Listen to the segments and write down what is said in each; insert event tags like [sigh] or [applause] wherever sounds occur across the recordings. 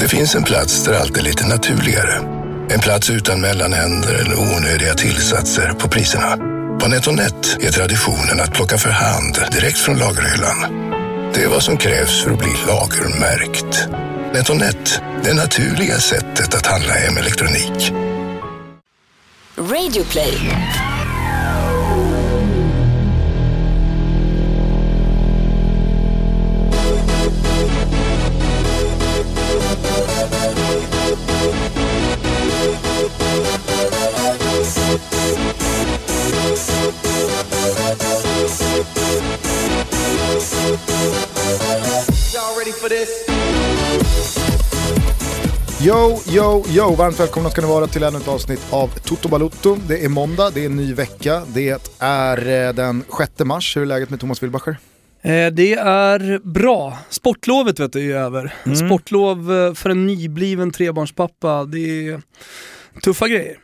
Det finns en plats där allt är lite naturligare. En plats utan mellanhänder eller onödiga tillsatser på priserna. På NetOnNet är traditionen att plocka för hand direkt från lagerhyllan. Det är vad som krävs för att bli lagermärkt. NetOnNet, det naturliga sättet att handla hem elektronik. Radio play. Yo, yo, yo! Varmt välkomna ska ni vara till ännu ett avsnitt av Toto Balutto. Det är måndag, det är en ny vecka, det är eh, den 6 mars. Hur är läget med Thomas Wilbacher? Eh, Det är bra. Sportlovet vet du är över. Mm. Sportlov eh, för en nybliven trebarnspappa, det är tuffa grejer.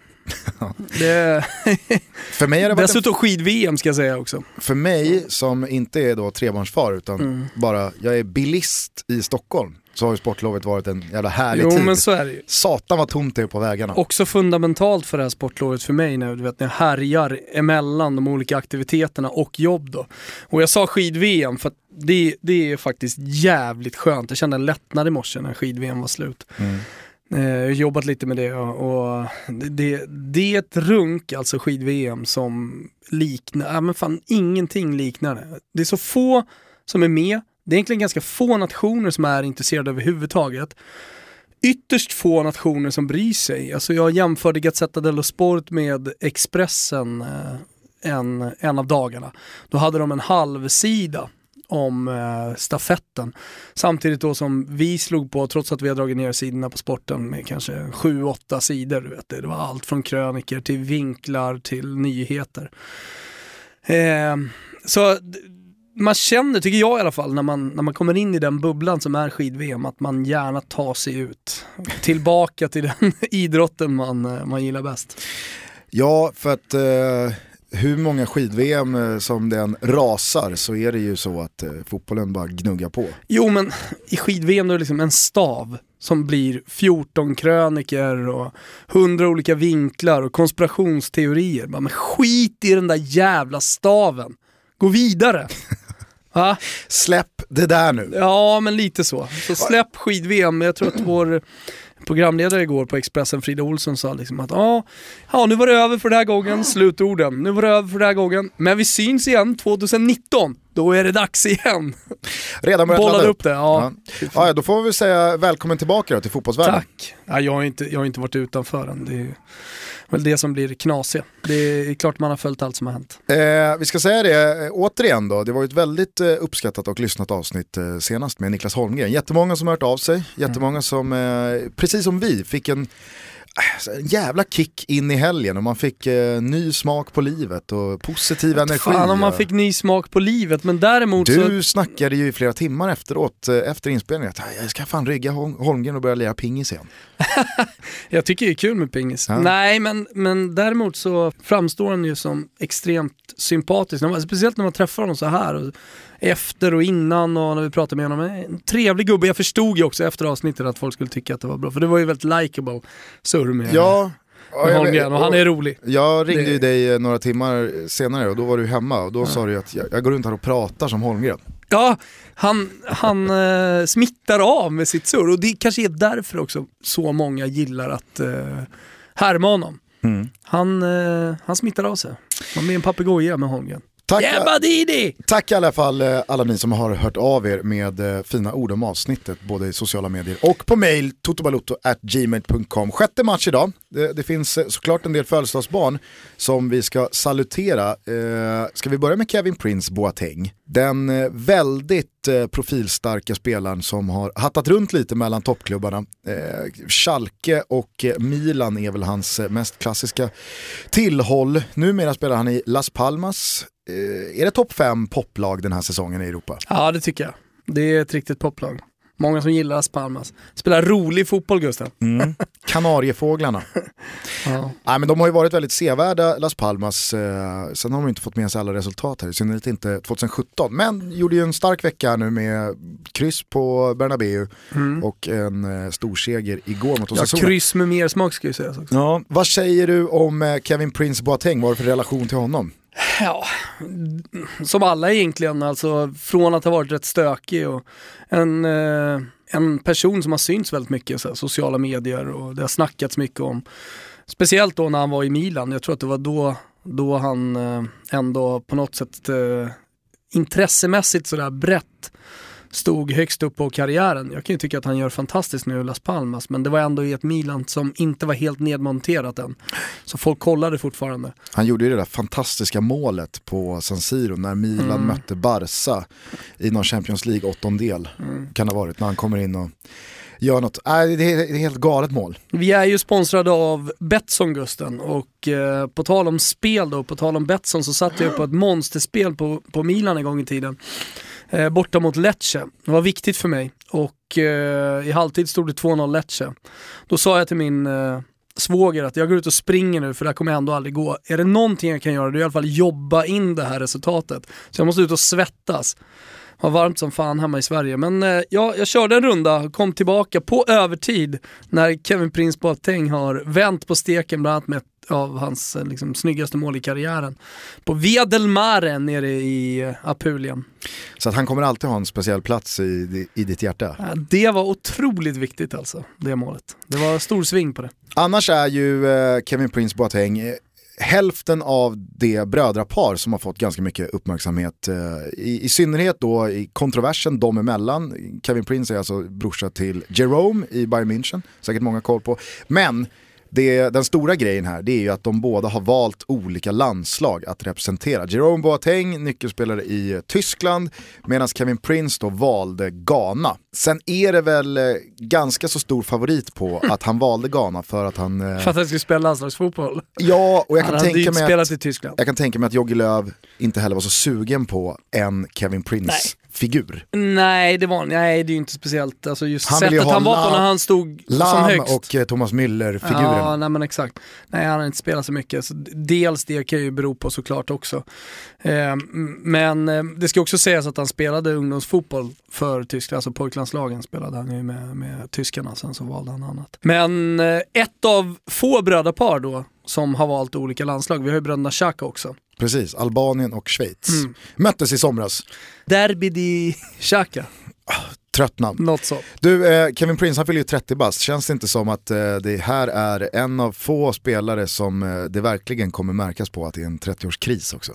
det [laughs] För mig, har det varit en, dessutom skid-VM ska jag säga också. för mig som inte är då trebarnsfar utan Mm. bara, jag är bilist i Stockholm, så har ju sportlovet varit en jävla härlig Jo tid. men så är det ju. Satan vad tomt det är på vägarna. Också fundamentalt för det här sportlovet för mig när, du vet, när jag härjar emellan de olika aktiviteterna och jobb då. Och jag sa skid-VM för att det, det är faktiskt jävligt skönt. Jag kände en lättnad i morse när skid-VM var slut. Mm. Eh, Jag har jobbat lite med det och, det, det är ett runk, alltså skid-VM, som liknar, ja men fan ingenting liknar det. Det är så få som är med, det är egentligen ganska få nationer som är intresserade överhuvudtaget. Ytterst få nationer som bryr sig. Alltså jag jämförde Gazzetta dello Sport med Expressen eh, en, en av dagarna. Då hade de en halvsida om eh, stafetten. Samtidigt då som vi slog på, trots att vi har dragit ner sidorna på sporten med kanske 7-8 sidor. Du vet det. det var allt från kröniker till vinklar till nyheter. Eh, så man känner, tycker jag i alla fall, när man, när man kommer in i den bubblan som är skid-VM, att man gärna tar sig ut. Tillbaka till den [laughs] idrotten man, eh, man gillar bäst. Ja, för att eh, hur många skid-VM eh, som den rasar så är det ju så att eh, fotbollen bara gnuggar på. Jo men i skid-VM är det liksom en stav som blir 14 kröniker och 100 olika vinklar och konspirationsteorier. Bara, Men skit i den där jävla staven. Gå vidare. [laughs] Va? Släpp det där nu. Ja men lite så. Så släpp skid-VM. Jag tror att vår programledare igår på Expressen, Frida Olsson, sa liksom att ja, ja nu var det över för den här gången, slutorden. Nu var det över för den här gången. Men vi syns igen 2019. Då är det dags igen. Redan börjat Bollade ladda upp det. Ja. Ja. Ja, då får vi säga välkommen tillbaka då till fotbollsvärlden. Tack. Ja, jag, har inte, jag har inte varit utanför än. Det är väl det som blir knasiga. Det är klart man har följt allt som har hänt. Eh, vi ska säga det eh, återigen då, det var ett väldigt eh, uppskattat och lyssnat avsnitt eh, senast med Niklas Holmgren. Jättemånga som har hört av sig, jättemånga som, eh, precis som vi, fick en en jävla kick in i helgen och man fick eh, ny smak på livet och positiv energi. Fan om man fick ny smak på livet, men däremot Du så... snackade ju i flera timmar efteråt, eh, efter inspelningen, att "Ah, jag ska fan rygga Hol- Holmgren och börja lira pingis igen. [laughs] Jag tycker det är kul med pingis. Ja. Nej, men, men däremot så framstår han ju som extremt sympatisk. Speciellt när man träffar honom så här. Och efter och innan och när vi pratar med honom. En trevlig gubbe. Jag förstod ju också efter avsnittet att folk skulle tycka att det var bra. För det var ju väldigt likeable surr med, Ja, med Holmgren. Och han är rolig. Jag ringde Det- ju dig eh, några timmar senare och då var du hemma och då sa du att jag, jag går runt här och pratar som Holmgren. Ja, han, han eh, smittar av med sitt surr och det kanske är därför också så många gillar att eh, härma honom. Han, eh, han smittar av sig. Man blir en papegoja med Holmgren. Tack, tack i alla fall eh, alla ni som har hört av er med eh, fina ord om avsnittet både i sociala medier och på mail totobalotto@gmail.com. Sjätte match idag. Det, det finns eh, såklart en del födelsedagsbarn som vi ska salutera. Eh, ska vi börja med Kevin Prince Boateng? Den väldigt eh, profilstarka spelaren som har hattat runt lite mellan toppklubbarna. Eh, Schalke och Milan är väl hans mest klassiska tillhåll. Numera spelar han i Las Palmas. Eh, är det topp fem poplag den här säsongen i Europa? Ja, det tycker jag. Det är ett riktigt poplag. Många som gillar Las Palmas. Spelar rolig fotboll Gusten. Mm. Kanariefåglarna. [laughs] Ja. Nej, men de har ju varit väldigt sevärda, Las Palmas. Eh, sen har de inte fått med sig alla resultat här, i synnerhet inte 2017. Men gjorde ju en stark vecka nu med kryss på Bernabeu och en eh, stor seger igår mot Mm. Ja, Osasuna. kryss med mer smak ska ju sägas också. Ja, vad säger du om eh, Kevin Prince Boateng? Vad har du för relation till honom? Ja, som alla egentligen, alltså från att ha varit rätt stökig och en, eh, en person som har synts väldigt mycket, i sociala medier och det har snackats mycket om. Speciellt då när han var i Milan, jag tror att det var då, då han eh, ändå på något sätt eh, intressemässigt sådär brett stod högst upp på karriären. Jag kan ju tycka att han gör fantastiskt nu i Las Palmas, men det var ändå i ett Milan som inte var helt nedmonterat än. Så folk kollade fortfarande. Han gjorde ju det där fantastiska målet på San Siro när Milan Mm. mötte Barca i någon Champions League åttondel. Mm. Kan det ha varit när han kommer in och gör något. Nej, det är det är ett helt galet mål. Vi är ju sponsrade av Betsson Gusten och eh, på tal om spel då, på tal om Betsson så satt jag på ett monsterspel på, på Milan en gång i tiden. Eh, borta mot Lecce. Det var viktigt för mig och eh, i halvtid stod det 2-0 Lecce. Då sa jag till min eh, svåger att jag går ut och springer nu för det här kommer ändå aldrig gå. Är det någonting jag kan göra det är i alla fall jobba in det här resultatet. Så jag måste ut och svettas. Var varmt som fan hemma i Sverige. Men eh, ja, jag körde en runda, kom tillbaka på övertid när Kevin Prince Boateng har vänt på steken bland annat med ett av hans eh, liksom, snyggaste mål i karriären. På Via del Mare nere i eh, Apulien. Så att han kommer alltid ha en speciell plats i, i ditt hjärta. Ja, Det var otroligt viktigt alltså, det målet. Det var stor sving på det. Annars är ju Kevin Prince Boateng hälften av det brödrapar som har fått ganska mycket uppmärksamhet. Eh, I, I synnerhet då i kontroversen dem emellan. Kevin Prince är alltså brorsa till Jerome i Bayern München, säkert många koll på. Men det, den stora grejen här det är ju att de båda har valt olika landslag att representera. Jerome Boateng, nyckelspelare i eh, Tyskland, medan Kevin Prince då valde Ghana. Sen är det väl eh, ganska så stor favorit på [laughs] att han valde Ghana för att han... eh, För att han skulle spela landslagsfotboll. Ja, och jag kan, tänka mig att, i Tyskland. jag kan tänka mig att Jogge Löw inte heller var så sugen på en Kevin Prince-figur. Nej, det var nej, det är ju inte speciellt. Alltså just Han sättet ha han var på när han stod som Lam högst. och eh, Thomas Müller-figurerna. Ja, nej men exakt. Nej, han har inte spelat så mycket. Så dels det kan ju bero på såklart också. Eh, men eh, det ska också sägas att han spelade ungdomsfotboll för Tyskland, alltså pojklandslagen spelade han ju med, med tyskarna, sen så valde han annat. Men eh, ett av få brödrapar då som har valt olika landslag, vi har ju bröderna Xhaka också. Precis, Albanien och Schweiz. Mm. Möttes i somras. Derby di Xhaka, Trött namn. något så. Du, eh, Kevin Prince han fyller ju 30 bast. Känns det inte som att eh, det här är en av få spelare som eh, det verkligen kommer märkas på att det är en 30-årskris också?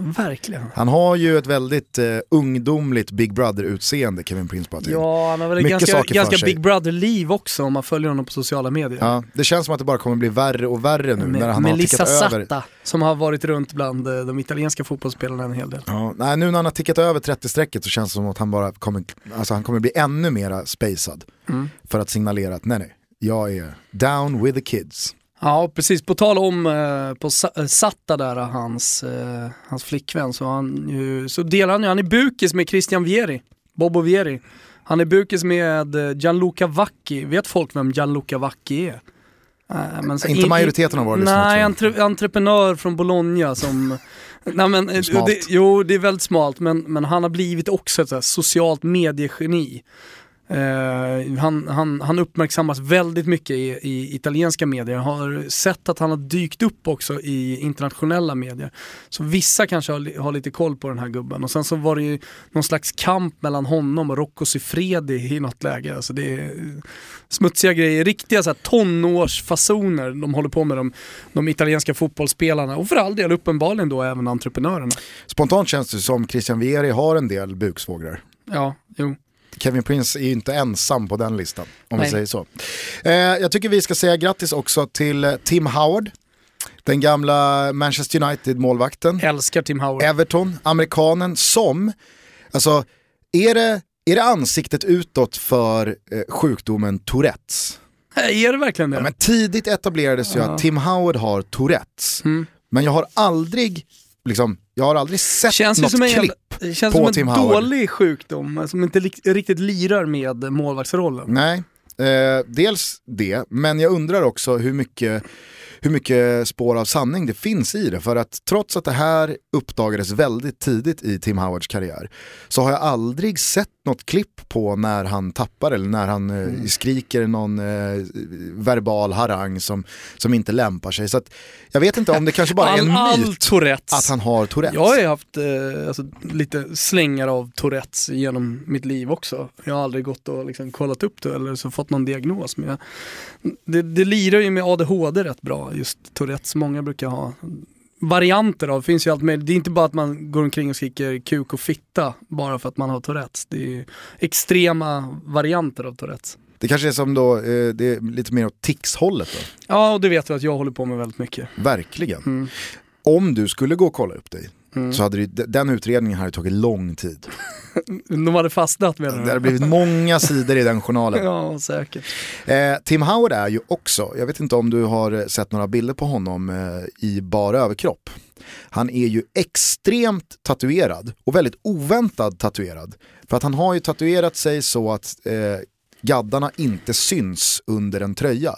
Verkligen. Han har ju ett väldigt eh, ungdomligt Big Brother-utseende, Kevin Prince Boateng. Ja, han har väl Mycket ganska, ganska. Big Brother-liv också om man följer honom på sociala medier. Ja, det känns som att det bara kommer bli värre och värre nu Med när han har tickat över. Satta som har varit runt bland eh, de italienska fotbollsspelarna en hel del. Ja, nej, nu när han har tickat över 30-strecket så känns det som att han bara kommer, alltså han kommer bli ännu mera spacad. Mm. För att signalera att nej nej, jag är down with the kids. Ja, precis. På tal om eh, på eh, Satta där, hans, eh, hans flickvän, så, han ju, så delar han ju, han är bukis med Christian Vieri, Bobo Vieri. Han är bukis med eh, Gianluca Vacchi. Vet folk vem Gianluca Vacchi är? Men så- Inte majoriteten av våra lyssnare, Nej, entre, entreprenör från Bologna som... [laughs] nej, men, eh, det, jo, det är väldigt smalt, men, men han har blivit också ett socialt mediegeni. Eh, han, han, han uppmärksammas väldigt mycket i, i italienska medier. Jag har sett att han har dykt upp också i internationella medier. Så vissa kanske har, har lite koll på den här gubben. Och sen så var det ju någon slags kamp mellan honom och Rocco Siffredi i något läge. Alltså det är smutsiga grejer, riktiga så här tonårsfasoner de håller på med de, de italienska fotbollsspelarna. Och för all del uppenbarligen då även entreprenörerna. Spontant känns det som Christian Vieri har en del buksvågrar. Ja, jo. Kevin Prince är ju inte ensam på den listan, om vi Nej. säger så. Eh, jag tycker vi ska säga grattis också till eh, Tim Howard, den gamla Manchester United-målvakten. Älskar Tim Howard. Everton, amerikanen som, alltså är det, är det ansiktet utåt för eh, sjukdomen Tourettes? Nej, Är det verkligen det? Ja, men tidigt etablerades ju Ja. att Tim Howard har Tourettes. Mm. Men jag har aldrig, liksom, jag har aldrig sett Känns något som en klipp. jävla, Det känns på som Tim en Howard. dålig sjukdom som inte riktigt lirar med målvaktsrollen. Nej, eh, dels det, men jag undrar också hur mycket, hur mycket spår av sanning det finns i det. För att trots att det här uppdagades väldigt tidigt i Tim Howards karriär så har jag aldrig sett något klipp på när han tappar eller när han eh, skriker någon eh, verbal harang som, som inte lämpar sig. Så att, jag vet inte om det kanske bara är en [laughs] all, all myt Tourettes. att han har Tourettes. Jag har ju haft eh, alltså, lite slängar av Tourettes genom mitt liv också. Jag har aldrig gått och liksom, kollat upp det eller så fått någon diagnos. Men jag, det, det lirar ju med ADHD rätt bra, just Tourettes. Många brukar ha varianter av, det finns ju allt möjligt. Det är inte bara att man går omkring och skriker kuk och fitta bara för att man har Tourettes. Det är extrema varianter av Tourettes. Det kanske är som då, eh, det är lite mer åt tics-hållet då. Ja, och det vet du att jag håller på med väldigt mycket. Verkligen. Mm. Om du skulle gå och kolla upp dig Mm. så hade det, den utredningen hade tagit lång tid. [laughs] De hade fastnat med Det det. hade blivit många sidor i den journalen. [laughs] Ja, säkert. Eh, Tim Howard är ju också, jag vet inte om du har sett några bilder på honom eh, i bara överkropp. Han är ju extremt tatuerad och väldigt oväntat tatuerad. För att han har ju tatuerat sig så att eh, gaddarna inte syns under en tröja.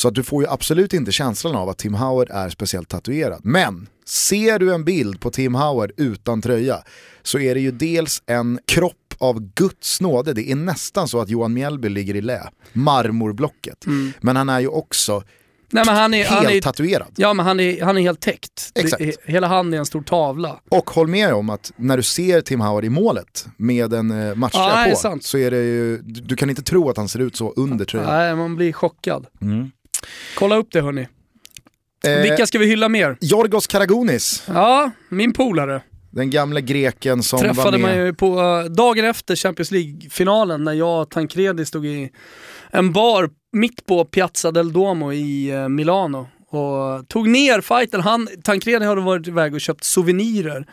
Så att du får ju absolut inte känslan av att Tim Howard är speciellt tatuerad. Men ser du en bild på Tim Howard utan tröja så är det ju dels en kropp av Guds nåde. Det är nästan så att Johan Mjällby ligger i lä. Marmorblocket. Men han är ju också Nej, men han är, helt han är, tatuerad. ja, men han är, han är helt täckt. Det, Exakt. he- hela han är en stor tavla. Och håll med om att när du ser Tim Howard i målet med en eh, matchtröja Ja, det är på sant. så är det ju, du, du kan inte tro att han ser ut så under tröjan. Nej, man blir chockad. Mm. Kolla upp det hörni. Eh, Vilka ska vi hylla mer? Jorgos Karagounis, Ja, min polare. den gamle greken som var Träffade med. man ju på eh, dagen efter Champions League-finalen när jag och Tancredi stod i en bar mitt på Piazza del Duomo i eh, Milano och tog ner fighten. Han, Tancredi hade varit iväg och köpt souvenirer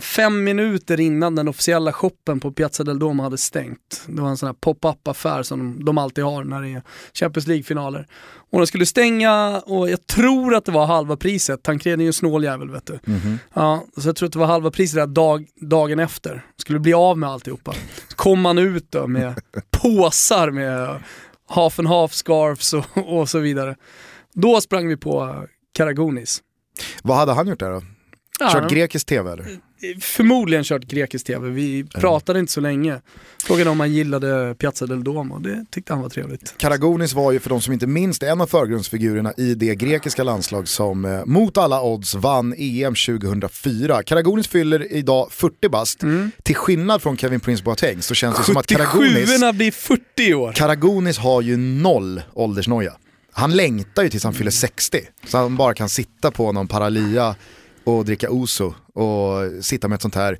fem minuter innan den officiella shoppen på Piazza del Duomo hade stängt. Det var en sån här pop-up affär som de, de alltid har när det är Champions League-finaler. Och den skulle stänga och jag tror att det var halva priset. Tancredi är ju en snål jävel vet du. Mhm. Ja, så jag tror att det var halva priset där dag, dagen efter. Skulle bli av med alltihopa. Så kom man ut då med [laughs] påsar med half and half scarfs och, och så vidare. Då sprang vi på Karagounis. Vad hade han gjort där då? Ja, Kört grekisk tv eller? Förmodligen kört grekisk tv. Vi pratade inte så länge. Frågade om han gillade Piazza del Duomo. Det tyckte han var trevligt. Karagounis var ju för de som inte minns en av förgrundsfigurerna i det grekiska landslag som eh, mot alla odds vann EM 2004. Karagounis fyller idag 40 bast. Till skillnad från Kevin Prince Boateng så känns det som att Karagounis, 77 blir 40 år. Karagounis har ju noll åldersnoja. Han längtar ju tills han fyller 60. Så han bara kan sitta på någon paralia och dricka ouzo och sitta med ett sånt här,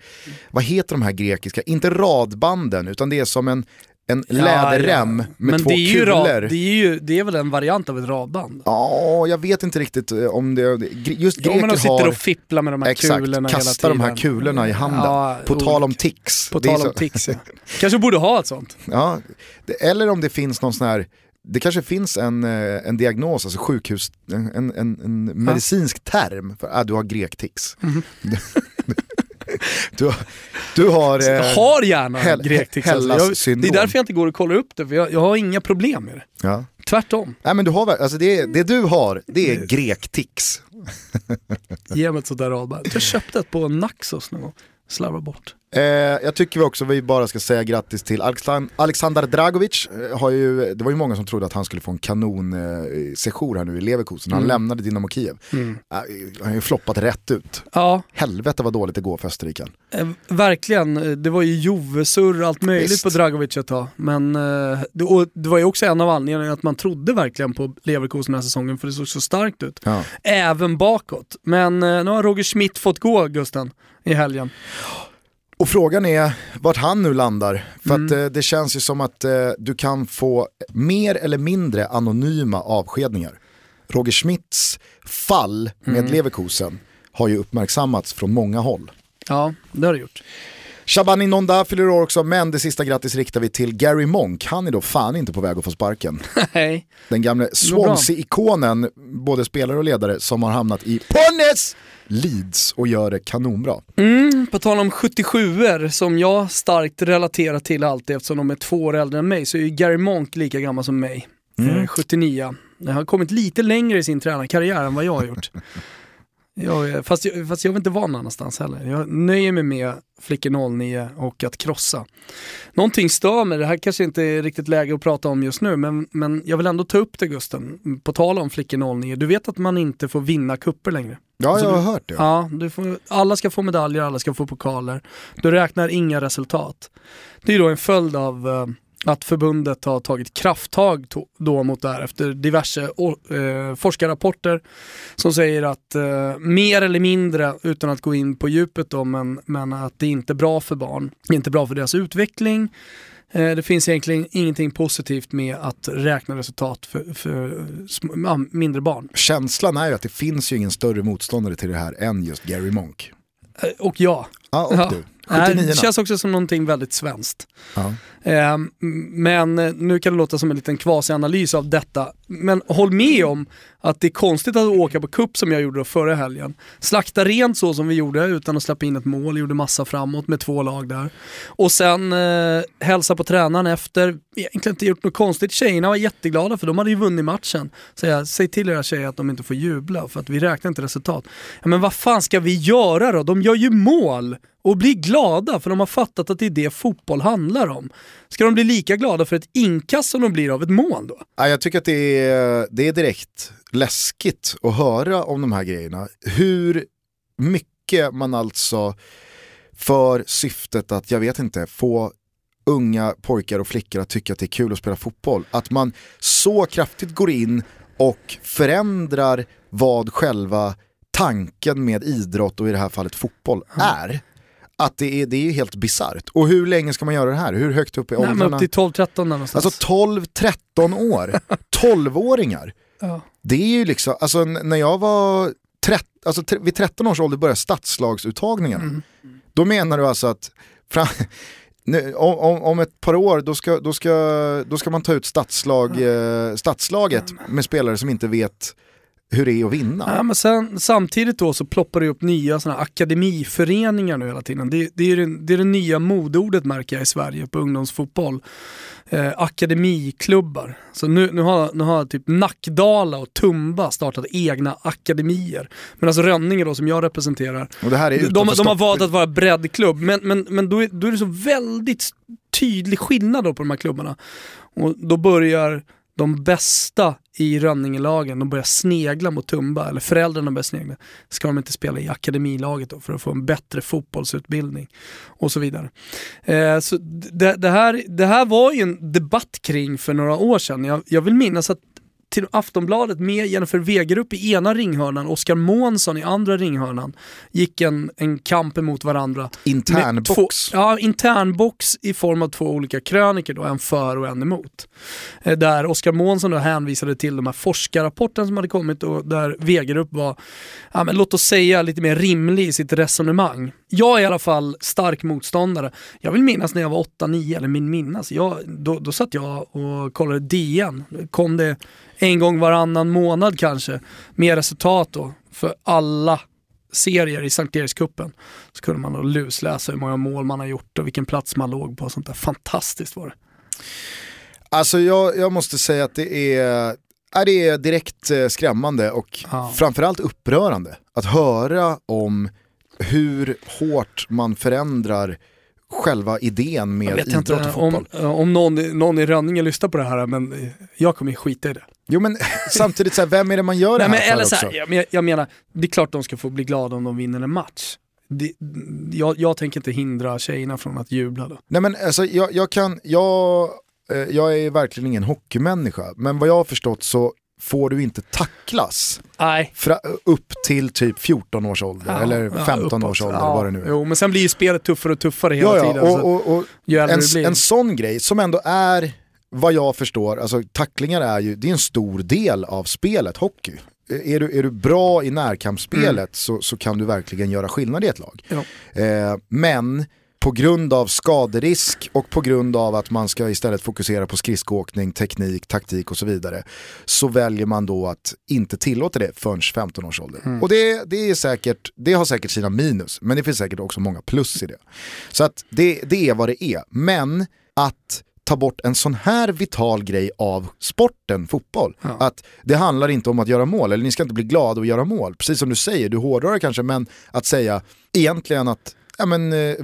vad heter de här grekiska, inte radbanden utan det är som en, en läderrem med Men två det är ju kulor. Rad, det, är ju, det är väl en variant av ett radband? Ja, jag vet inte riktigt eh, om det, just Ja, men greker de sitter har, och fipplar med de här exakt, kulorna hela kastar tiden. de här kulorna i handen. Ja, på tal om olika. tics. På tal om tics ja. [laughs] Kanske borde ha ett sånt. Ja, det, eller om det finns någon sån här, det kanske finns en, eh, en diagnos, alltså sjukhus, en, en, en medicinsk term för att du har grektics. Mhm. [laughs] du, du har... Jag eh, har gärna Hell- grektics. Alltså. Jag, det är därför jag inte går och kollar upp det, för jag, jag har inga problem med det. ja. Tvärtom. Nej men du har, alltså det, det du har, det är grektics. [laughs] Ge mig ett sånt där radband. Jag köpte ett på Naxos någon gång. Slarvar bort. Eh, jag tycker vi också vi bara ska säga grattis till Alexan- Alexander Dragovic. Eh, har ju, det var ju många som trodde att han skulle få en kanon eh, här nu i Leverkusen. Han lämnade Dynamo Kiev. Mm. Eh, han har ju floppat rätt ut. Ja, Helvete vad dåligt det går för Österriken. eh, verkligen. Eh, Det var ju Jovesurr allt möjligt Visst. på Dragovic ett tag. Men det, det var ju också en av anledningarna att man trodde verkligen på Leverkusen den här säsongen, för det såg så starkt ut. Ja. Även bakåt. Men nu har Roger Schmidt fått gå, Gusten, i helgen. Och frågan är vart han nu landar. För Mm. att eh, det känns ju som att eh, du kan få mer eller mindre anonyma avskedningar. Roger Schmidts fall med Mm. Leverkusen har ju uppmärksammats från många håll. Ja, det har det gjort. Shabani Nonda fyller år också, men det sista grattis riktar vi till Gary Monk. Han är då fan inte på väg att få sparken. [laughs] Nej. Den gamle Swansea-ikonen, både spelare och ledare, som har hamnat i Ponnes Leeds och gör det kanonbra. Mm, på tal om 77er som jag starkt relaterar till alltid eftersom de är två år äldre än mig så är ju Gary Monk lika gammal som mig. Mm. 79. Han har kommit lite längre i sin tränarkarriär än vad jag har gjort. [laughs] Jag, fast, jag, fast jag vill inte vara någon annanstans heller. Jag nöjer mig med Flickor 09 och att krossa. Någonting stör mig, det här kanske inte är riktigt läge att prata om just nu, men, men jag vill ändå ta upp det Gusten. På tal om Flickor 09, du vet att man inte får vinna kupper längre. Ja, alltså, jag har hört det. Ja, du får, alla ska få medaljer, alla ska få pokaler. Du räknar inga resultat. Det är då en följd av uh, att förbundet har tagit krafttag då mot det här efter diverse eh, forskarrapporter som säger att eh, mer eller mindre, utan att gå in på djupet då, men, men att det inte är bra för barn, det är inte bra för deras utveckling. Eh, det finns egentligen ingenting positivt med att räkna resultat för, för ja, mindre barn. Känslan är ju att det finns ju ingen större motståndare till det här än just Gary Monk. Och jag. Ja, och ja. du. Det känns också som någonting väldigt svenskt. Ja. Eh, men nu kan det låta som en liten kvasianalys av detta. Men håll med om att det är konstigt att åka på kupp som jag gjorde förra helgen. Slakta rent så som vi gjorde utan att släppa in ett mål, gjorde massa framåt med två lag där. Och sen eh, hälsa på tränaren efter, egentligen inte gjort något konstigt. Tjejerna var jätteglada för de hade ju vunnit matchen. Så jag, säg till era tjejer att de inte får jubla för att vi räknar inte resultat. Ja, men vad fan ska vi göra då? De gör ju mål! Och blir glada för de har fattat att det är det fotboll handlar om. Ska de bli lika glada för ett inkast som de blir av ett mål då? Ja, jag tycker att det är, det är direkt läskigt att höra om de här grejerna. Hur mycket man alltså för syftet att, jag vet inte, få unga pojkar och flickor att tycka att det är kul att spela fotboll. Att man så kraftigt går in och förändrar vad själva tanken med idrott och i det här fallet fotboll är att det är, det är helt bisarrt. Och hur länge ska man göra det här? Hur högt upp i åldrarna? upp till 12-13 någonstans. Alltså 12-13 år, [laughs] 12-åringar. Ja. Det är ju liksom, alltså när jag var 13, alltså vid 13 års ålder började stadslagsuttagningen. Mm. Då menar du alltså att fram, [laughs] nu, om, om, ett par år då ska, då ska, då ska man ta ut stadslag, eh, stadslaget med spelare som inte vet hur det är att vinna. Ja, men sen, samtidigt då så ploppar det upp nya såna akademiföreningar nu hela tiden. Det, det, är det, det är det nya modordet märker jag i Sverige på ungdomsfotboll. Eh, akademiklubbar. Så nu, nu, har, nu har typ Nackdala och Tumba startat egna akademier. Men alltså Rönninge då som jag representerar, och det här är de, de har valt att vara breddklubb. Men, men, men då, är, då är det så väldigt tydlig skillnad då på de här klubbarna. Och då börjar de bästa i Rönningelagen, de börjar snegla mot Tumba, eller föräldrarna börjar snegla. Ska de inte spela i akademilaget då för att få en bättre fotbollsutbildning? Och så vidare. Eh, så det, det, här, det här var ju en debatt kring för några år sedan. Jag, jag vill minnas att till Aftonbladet med Jennifer Wegerup i ena ringhörnan, Oskar Månsson i andra ringhörnan, gick en, en kamp emot varandra. Internbox? Ja, internbox i form av två olika kröniker, då, en för och en emot. Eh, där Oskar Månsson då hänvisade till de här forskarrapporten som hade kommit och där Wegerup var, ja, men låt oss säga lite mer rimlig i sitt resonemang. Jag är i alla fall stark motståndare. Jag vill minnas när jag var 8-9, eller min minnas, jag, då, då satt jag och kollade DN. Kom det en gång varannan månad kanske, med resultat då för alla serier i Sankt Erikscupen. Så kunde man då lusläsa hur många mål man har gjort och vilken plats man låg på och sånt där. Fantastiskt var det. Alltså jag, jag måste säga att det är, är det är direkt eh, skrämmande och ja. framförallt upprörande att höra om hur hårt man förändrar själva idén med idrott och fotboll. Om, om någon, någon i Rönninge lyssnar på det här, men jag kommer skita i det. Jo men [laughs] samtidigt, så här, vem är det man gör det här men, för eller så här, jag, jag, menar, det är klart de ska få bli glada om de vinner en match. Det, jag, jag, tänker inte hindra tjejerna från att jubla då. Nej men alltså jag, jag kan, jag, eh, jag är verkligen ingen hockeymänniska, men vad jag har förstått så får du inte tacklas Nej. Fra, upp till typ 14 års ålder ja, eller 15 ja, års ålder ja, vad det nu är. Jo, men sen blir ju spelet tuffare och tuffare hela ja, tiden. Och, och, och en, en sån grej som ändå är, vad jag förstår, alltså tacklingar är ju, det är en stor del av spelet, hockey. Är du, är du bra i närkampsspelet mm. så, så kan du verkligen göra skillnad i ett lag. Eh, men på grund av skaderisk och på grund av att man ska istället fokusera på skridskoåkning, teknik, taktik och så vidare. Så väljer man då att inte tillåta det förrän 15 års ålder. Mm. Och det, det, är säkert, det har säkert sina minus, men det finns säkert också många plus i det. Så att det, det är vad det är. Men att ta bort en sån här vital grej av sporten fotboll. Ja. Att det handlar inte om att göra mål, eller ni ska inte bli glada att göra mål. Precis som du säger, du hårdrar det kanske, men att säga egentligen att, ja, men, eh,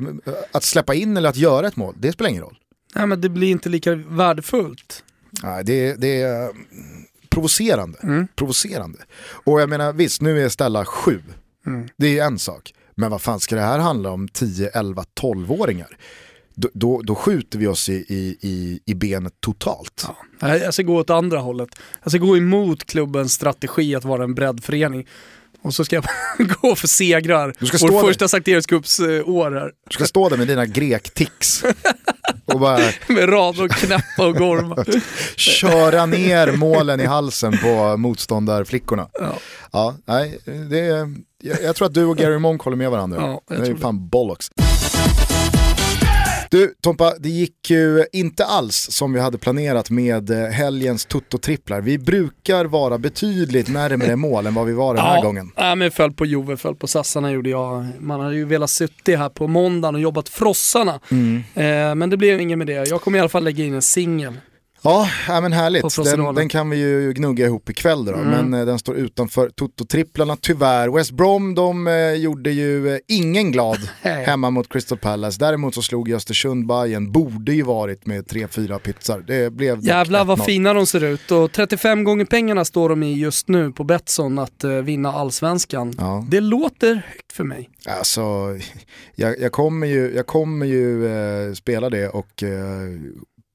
att släppa in eller att göra ett mål, det spelar ingen roll. Nej men det blir inte lika värdefullt. Nej, det, det är provocerande. Mm. provocerande. Och jag menar visst, nu är Stella sju. Mm. Det är en sak. Men vad fan ska det här handla om 10, 11, 12-åringar? Då, då, då, skjuter vi oss i, i, i benet totalt. Ja. Jag ska gå åt andra hållet. Jag ska gå emot klubbens strategi att vara en breddförening. Och så ska jag [laughs] gå för segrar. Du ska Vår första Sankt Erikscupsår här. Du ska stå där med dina grektics. [laughs] och bara... med rad och knäppa och gorma. [laughs] Köra ner målen i halsen på motståndarflickorna. Ja. ja nej, det är, jag, jag tror att du och Gary Monk håller med varandra. Ja, det är fan bollocks. Du Tompa, det gick ju inte alls som vi hade planerat med eh, helgens Toto-tripplar. Vi brukar vara betydligt närmare mål än vad vi var den här ja, gången. Ja, men föll på Jove, föll på Sassarna gjorde jag. Man hade ju velat sitta här på måndagen och jobbat frossarna. Mm. Eh, men det blev inget med det. Jag kommer i alla fall lägga in en singel. Ja, ja men härligt. Den, den, kan vi ju gnugga ihop ikväll då, mm. men eh, den står utanför Toto-tripplarna tyvärr. West Brom de eh, gjorde ju eh, ingen glad [laughs] hemma mot Crystal Palace. Däremot så slog Östersund Bayern borde ju varit med 3-4 pizzar. Det blev Jävlar vad fina de ser ut och 35 gånger pengarna står de i just nu på Betsson att uh, vinna allsvenskan. Ja. Det låter högt för mig. Alltså, jag, jag kommer ju, jag kommer ju uh, spela det och uh,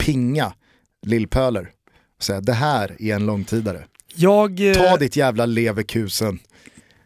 pinga Lillpöler och säga det här är en långtidare. Jag, eh, Ta ditt jävla leverkusen.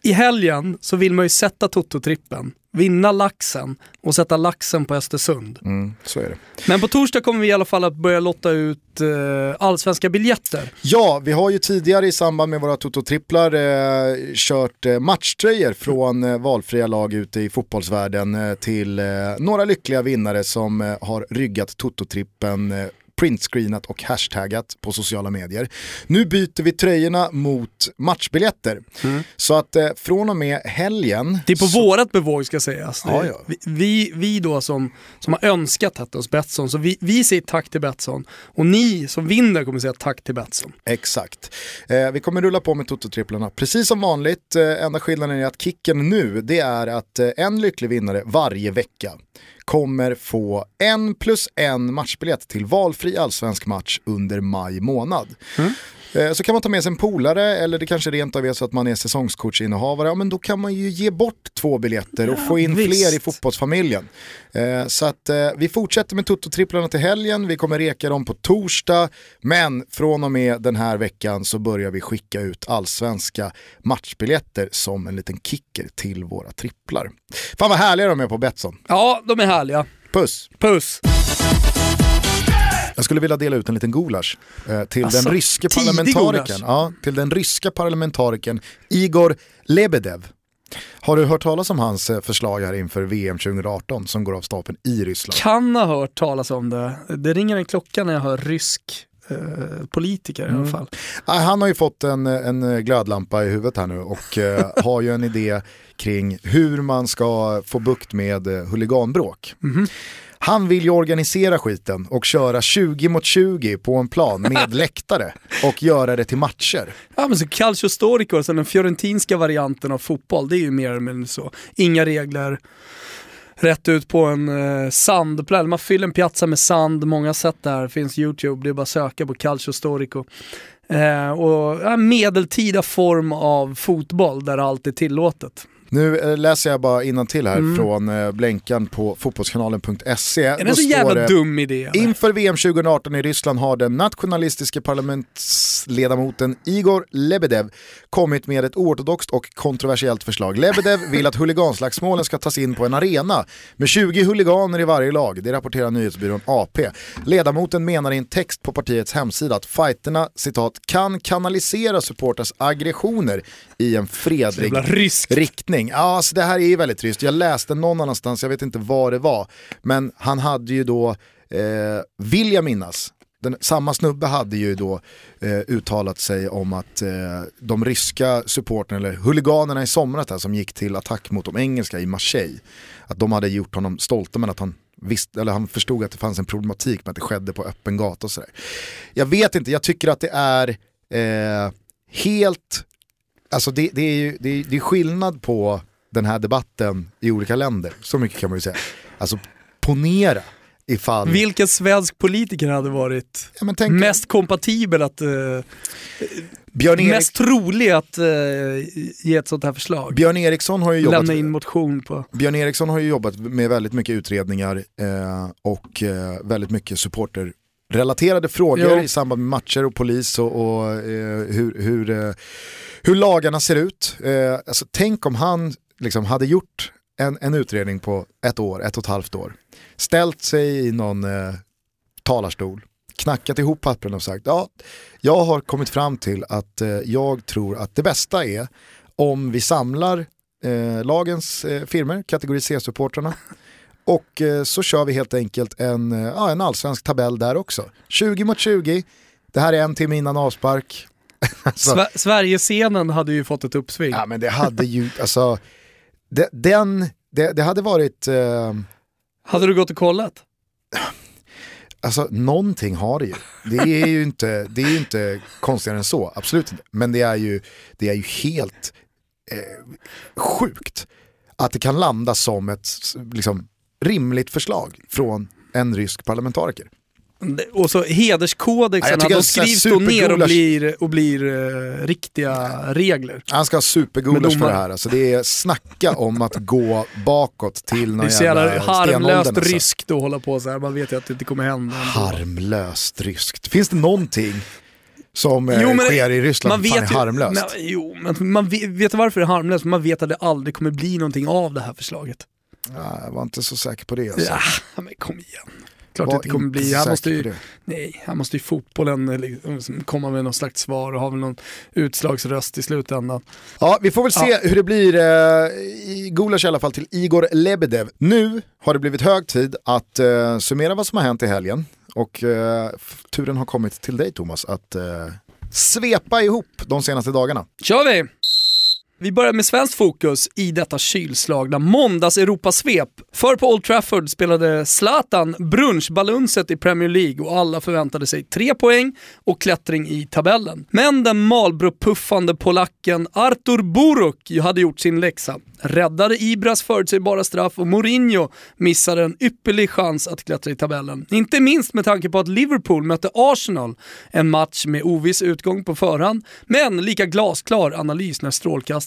I helgen så vill man ju sätta Toto-trippen, vinna laxen och sätta laxen på Östersund. Mm, så är det. Men på torsdag kommer vi i alla fall att börja lotta ut eh, allsvenska biljetter. Ja, vi har ju tidigare i samband med våra Toto-tripplar eh, kört eh, matchtröjor från eh, valfria lag ute i fotbollsvärlden eh, till eh, några lyckliga vinnare som har ryggat Toto-trippen printscreenat och hashtaggat på sociala medier. Nu byter vi tröjorna mot matchbiljetter. Mm. Så att eh, från och med helgen... Det är på så... vårat bevåg ska sägas. Ja, ja. Vi, vi då som, som har önskat detta hos Betsson, så vi, vi säger tack till Betsson. Och ni som vinner kommer säga tack till Betsson. Exakt. Eh, vi kommer rulla på med Toto-tripplarna precis som vanligt. Eh, enda skillnaden är att kicken nu, det är att eh, en lycklig vinnare varje vecka kommer få en plus en matchbiljett till valfri allsvensk match under maj månad. Mm. Eh, så kan man ta med sig en polare eller det kanske rent av är så att man är säsongskortsinnehavare. Ja, men då kan man ju ge bort två biljetter och ja, få in visst. fler i fotbollsfamiljen. Eh, så att eh, vi fortsätter med Toto-tripplarna till helgen. Vi kommer reka dem på torsdag. Men från och med den här veckan så börjar vi skicka ut allsvenska matchbiljetter som en liten kicker till våra tripplar. Fan vad härliga de är på Betsson. Ja, de är härliga. Puss. Puss. Jag skulle vilja dela ut en liten gulasch eh, till, alltså, den ryske parlamentarikern, ja, till den ryska parlamentarikern Igor Lebedev. Har du hört talas om hans eh, förslag här inför VM 2018 som går av stapeln i Ryssland? Kan ha hört talas om det. Det ringer en klocka när jag hör rysk politiker mm. i alla mm. fall. Han har ju fått en, en glödlampa i huvudet här nu och eh, har ju en idé kring hur man ska få bukt med eh, huliganbråk. Mm. Han vill ju organisera skiten och köra 20 mot 20 på en plan med [laughs] läktare och göra det till matcher. Ja men så Calcio Storico, alltså den fiorentinska varianten av fotboll, det är ju mer eller mindre så. Inga regler, rätt ut på en eh, sandplätt. Man fyller en piazza med sand, många sätt där, finns YouTube, det är bara att söka på Calcio Storico. Eh, och ja, medeltida form av fotboll där allt är tillåtet. Nu eh, läser jag bara till här mm. från eh, blänkan på fotbollskanalen.se. Är det en så jävla dum idé? Eller? Inför VM 2018 i Ryssland har den nationalistiska parlamentsledamoten Igor Lebedev kommit med ett oortodoxt och kontroversiellt förslag. Lebedev [laughs] vill att huliganslagsmålen ska tas in på en arena med 20 huliganer i varje lag. Det rapporterar nyhetsbyrån AP. Ledamoten menar i en text på partiets hemsida att fighterna citat, kan kanalisera supporters aggressioner i en fredlig riktning någonting. Ja, alltså det här är ju väldigt trist. Jag läste någon annanstans, jag vet inte var det var. Men han hade ju då, eh, vill jag minnas, den, samma snubbe hade ju då eh, uttalat sig om att eh, de ryska supporterna, eller huliganerna i somras där, som gick till attack mot de engelska i Marseille, att de hade gjort honom stolta men att han visst, eller han förstod att det fanns en problematik med att det skedde på öppen gata och sådär. Jag vet inte, jag tycker att det är eh, helt, alltså det, det, är ju det är, det är skillnad på den här debatten i olika länder, så mycket kan man ju säga. Alltså ponera ifall... Vilken svensk politiker hade varit ja, tänk... mest kompatibel att... Uh, Björn Erik... Mest trolig att uh, ge ett sånt här förslag. Björn Eriksson har ju jobbat... Lämna in motion på... Björn Eriksson har ju jobbat med väldigt mycket utredningar eh, och eh, väldigt mycket supporter relaterade frågor jo. i samband med matcher och polis och, och eh, hur, hur, eh, hur lagarna ser ut. Eh, alltså, tänk om han liksom hade gjort en, en utredning på ett år, ett och ett halvt år ställt sig i någon eh, talarstol, knackat ihop pappren och sagt ja, jag har kommit fram till att eh, jag tror att det bästa är om vi samlar eh, lagens eh, firmer, kategori C-supportrarna och eh, så kör vi helt enkelt en, eh, ja, en allsvensk tabell där också. 20 mot 20, det här är en timme innan avspark. [laughs] alltså, Sverigescenen hade ju fått ett uppsving. Ja men det hade ju, alltså, det, den, det, det hade varit eh, hade du gått och kollat? Alltså någonting har det ju. Det är ju inte, det är inte konstigare än så, absolut inte. Men det är ju, det är ju helt eh, sjukt att det kan landa som ett liksom, rimligt förslag från en rysk parlamentariker. Och så hederskodexarna, de skrivs då ner och blir, och blir uh, riktiga regler. Han ska ha supergulasch för det här. Alltså, det är snacka om att gå bakåt till någon jävla Det är så jävla harmlöst alltså. ryskt att hålla på så här. man vet ju att det inte kommer hända. Harmlöst ryskt. Finns det någonting som eh, jo, sker i Ryssland man vet fan är harmlöst? Nej, jo, men man vet, vet varför det är harmlöst? Man vet att det aldrig kommer bli någonting av det här förslaget. Ja, jag var inte så säker på det. Alltså. Ja, [laughs] men kom igen. Klart det inte kommer bli. Han måste, ju, nej, han måste ju fotbollen liksom, komma med något slags svar och ha väl någon utslagsröst i slutändan. Ja, vi får väl se ja. hur det blir eh, i Gulasch i alla fall till Igor Lebedev. Nu har det blivit hög tid att eh, summera vad som har hänt i helgen. Och eh, turen har kommit till dig Thomas att eh, svepa ihop de senaste dagarna. Kör vi! Vi börjar med svenskt fokus i detta kylslagna måndags-Europasvep. För på Old Trafford spelade Zlatan brunchbalunset i Premier League och alla förväntade sig tre poäng och klättring i tabellen. Men den Malbro-puffande polacken Artur Buruk hade gjort sin läxa räddade Ibras förutsägbara straff och Mourinho missade en ypperlig chans att klättra i tabellen. Inte minst med tanke på att Liverpool mötte Arsenal, en match med oviss utgång på förhand, men lika glasklar analys när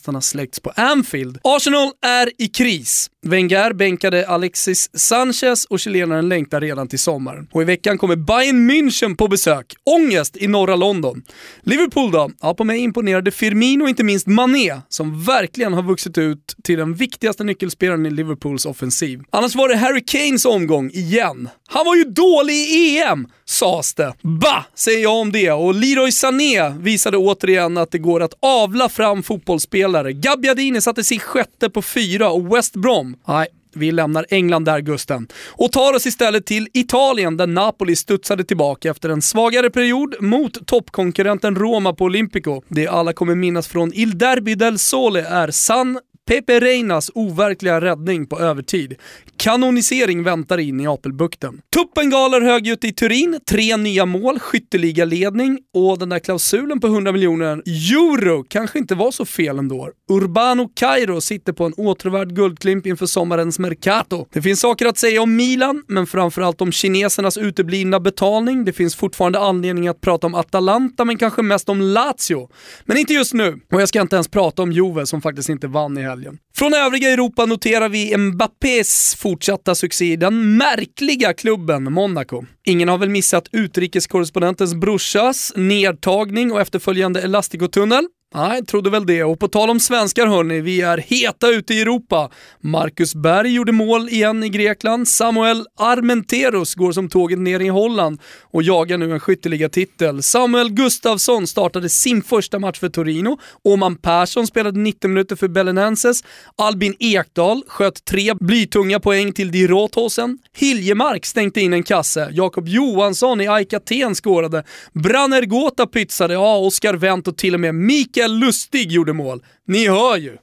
hästarna släckts på Anfield. Arsenal är i kris. Wenger bänkade Alexis Sanchez och chilenaren längtar redan till sommaren. Och i veckan kommer Bayern München på besök. Ångest i norra London. Liverpool då? Ja, på mig imponerade Firmino och inte minst Mané, som verkligen har vuxit ut till den viktigaste nyckelspelaren i Liverpools offensiv. Annars var det Harry Kanes omgång igen. Han var ju dålig i EM, sades det. Bah, säger jag om det. Och Leroy Sané visade återigen att det går att avla fram fotbollsspelare. Gabbiadini satte sig sjätte på fyra och West Brom, nej, vi lämnar England där Gusten. Och tar oss istället till Italien där Napoli studsade tillbaka efter en svagare period mot toppkonkurrenten Roma på Olympico. Det alla kommer minnas från Il Derby del Sole är San Pepe Reinas overkliga räddning på övertid. Kanonisering väntar in i Apelbukten. Tuppen galer högljutt i Turin, tre nya mål, skytteligaledning och den där klausulen på 100 miljoner euro kanske inte var så fel ändå. Urbano Cairo sitter på en åtråvärd guldklimp inför sommarens Mercato. Det finns saker att säga om Milan, men framförallt om kinesernas uteblivna betalning. Det finns fortfarande anledning att prata om Atalanta, men kanske mest om Lazio. Men inte just nu. Och jag ska inte ens prata om Juve som faktiskt inte vann i helgen. Från övriga Europa noterar vi Mbappés fortsatta succé i den märkliga klubben Monaco. Ingen har väl missat utrikeskorrespondentens brorsas nedtagning och efterföljande Elasticotunnel? Nej, trodde väl det. Och på tal om svenskar hörni, vi är heta ute i Europa. Marcus Berg gjorde mål igen i Grekland. Samuel Armenteros går som tåget ner i Holland och jagar nu en skytteliga-titel. Samuel Gustafsson startade sin första match för Torino. Åman Persson spelade 90 minuter för Belenenses. Albin Ekdal sköt tre blytunga poäng till di Rothosen. Hiljemark stänkte in en kasse. Jakob Johansson i AIK Aten skårade. Branner Gota pytsade. Ja, Oskar Wendt och till och med Mikael Lustig gjorde mål. Ni hör ju.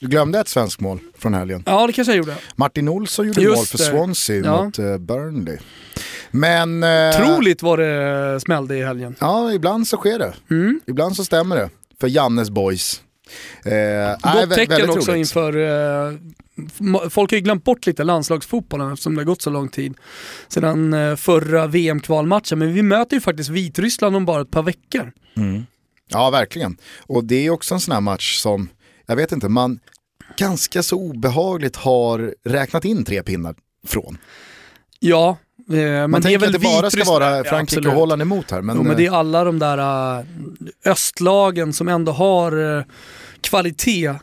Du glömde ett svenskt mål från helgen. Ja, det kanske jag gjorde. Martin Olsson gjorde Just mål för det. Swansea Ja. mot uh, Burnley. Men... eh, Troligt vad det smällde i helgen. Ja, ibland så sker det. Mm. Ibland så stämmer det. För Jannes boys. Eh, Gott tecken också roligt. inför... Eh, folk har ju glömt bort lite landslagsfotbollen eftersom det har gått så lång tid sedan eh, förra VM-kvalmatchen. Men vi möter ju faktiskt Vitryssland om bara ett par veckor. Ja, verkligen. Och det är också en sån här match som, jag vet inte, man ganska så obehagligt har räknat in tre pinnar från. Ja, eh, men Man det är tänker väl att det bara ska vara Ja, Frankrike absolut. och Holland emot här. Men, jo, men det eh, är alla de där äh, östlagen som ändå har kvalitet.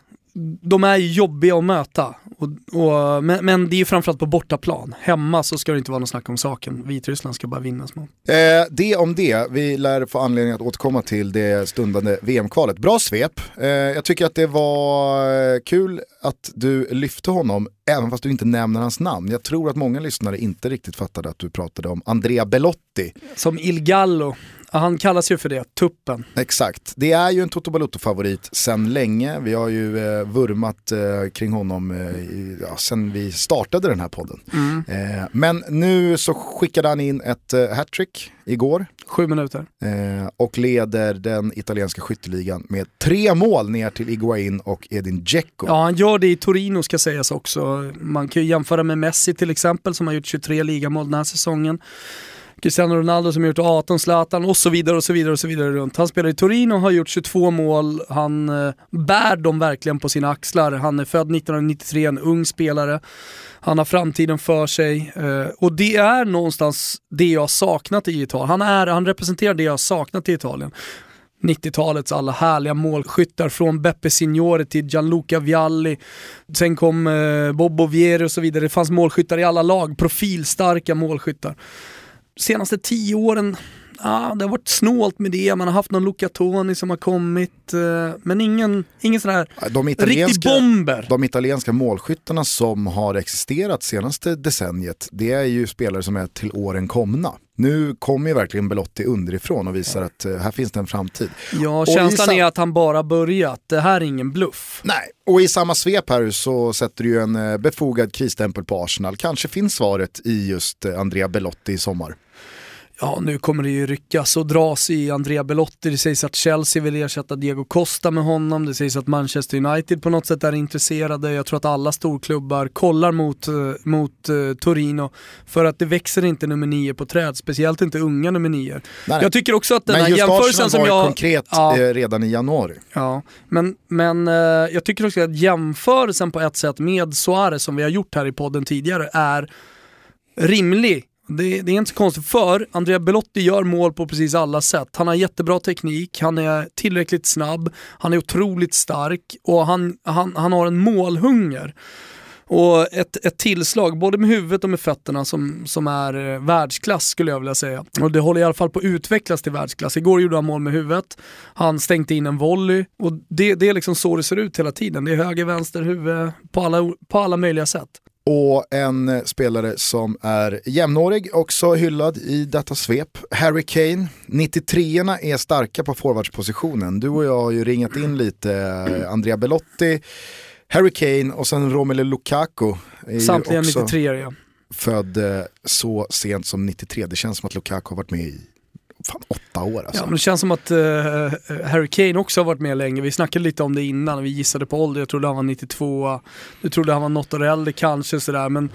De är jobbiga att möta. Och, och, men, men det är ju framförallt på bortaplan. Hemma så ska det inte vara något snack om saken. Vitryssland ska bara vinna små. Eh, det om det, vi lär få anledning att återkomma till det stundande VM-kvalet. Bra svep, eh, jag tycker att det var eh, kul att du lyfte honom, även fast du inte nämner hans namn. Jag tror att många lyssnare inte riktigt fattade att du pratade om Andrea Belotti. Som Il Gallo. Han kallas ju för det, tuppen. Exakt, det är ju en Toto Balotto-favorit sedan länge. Vi har ju eh, vurmat eh, kring honom eh, i, ja, sedan vi startade den här podden. Eh, men nu så skickade han in ett eh, hattrick igår. Sju minuter. Eh, och leder den italienska skytteligan med tre mål ner till Iguain och Edin Dzeko. Ja, han gör det i Torino ska sägas också. Man kan ju jämföra med Messi till exempel som har gjort 23 ligamål den här säsongen. Cristiano Ronaldo som har gjort 18, Zlatan och så vidare och så vidare och så vidare runt. Han spelar i Torino, har gjort 22 mål, han eh, bär dem verkligen på sina axlar. Han är född 1993, en ung spelare. Han har framtiden för sig eh, och det är någonstans det jag har saknat i Italien. Han, är, han representerar det jag har saknat i Italien. 90-talets alla härliga målskyttar från Beppe Signore till Gianluca Vialli. Sen kom eh, Bobo Vieri och så vidare. Det fanns målskyttar i alla lag, profilstarka målskyttar. Senaste tio åren, ah, det har varit snålt med det. Man har haft någon Luca Toni som har kommit, eh, men ingen, ingen sån här De riktig bomber. de italienska målskyttarna som har existerat senaste decenniet, det är ju spelare som är till åren komna. Nu kommer ju verkligen Belotti underifrån och visar att eh, här finns det en framtid. Ja, Och känslan är att han bara börjat. Det här är ingen bluff. Nej, och i samma svep här så sätter du ju en eh, befogad krisstämpel på Arsenal. Kanske finns svaret i just Andrea Belotti i sommar. Ja, nu kommer det ju ryckas och dras i Andrea Belotti. Det sägs att Chelsea vill ersätta Diego Costa med honom. Det sägs att Manchester United på något sätt är intresserade. Jag tror att alla storklubbar kollar mot, eh, mot eh, Torino för att det växer inte nummer nio på träd, speciellt inte unga nummer nio. Nej. Jag tycker också att den Men här jämförelsen som jag... konkret Ja. eh, redan i januari. Ja, men, men eh, jag tycker också att jämförelsen på ett sätt med Suarez som vi har gjort här i podden tidigare är rimlig. Det, det är inte så konstigt för Andrea Belotti gör mål på precis alla sätt. Han har jättebra teknik, han är tillräckligt snabb, han är otroligt stark och han, han, han har en målhunger. Och ett, ett tillslag, både med huvudet och med fötterna, som, som är eh, världsklass skulle jag vilja säga. Och det håller i alla fall på att utvecklas till världsklass. Igår gjorde han mål med huvudet, han stängde in en volley och det, det är liksom så det ser ut hela tiden. Det är höger, vänster, huvud på alla, på alla möjliga sätt. Och en spelare som är jämnårig, också hyllad i detta svep, Harry Kane. 93orna är starka på forwardspositionen. Du och jag har ju ringat in lite eh, Andrea Belotti, Harry Kane och sen Romelu Lukaku. Samtliga också 93 ja. Född eh, så sent som 93. Det känns som att Lukaku har varit med i fan, åtta år alltså. Ja, men det känns som att uh, Harry Kane också har varit med länge. Vi snackade lite om det innan, vi gissade på ålder. Jag trodde han var 92, du trodde han var något år äldre kanske sådär. Men,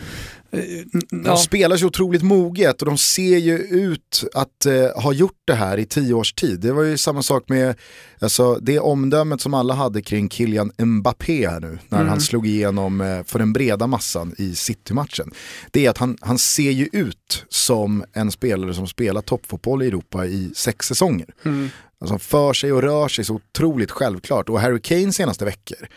de ja. spelar så otroligt moget och de ser ju ut att eh, ha gjort det här i tio års tid. Det var ju samma sak med alltså, det omdömet som alla hade kring Kylian Mbappé här nu, när Mm. han slog igenom eh, för den breda massan i City-matchen. Det är att han, han ser ju ut som en spelare som spelar toppfotboll i Europa i sex säsonger. Mm. Alltså för sig och rör sig så otroligt självklart. Och Harry Kane senaste veckor.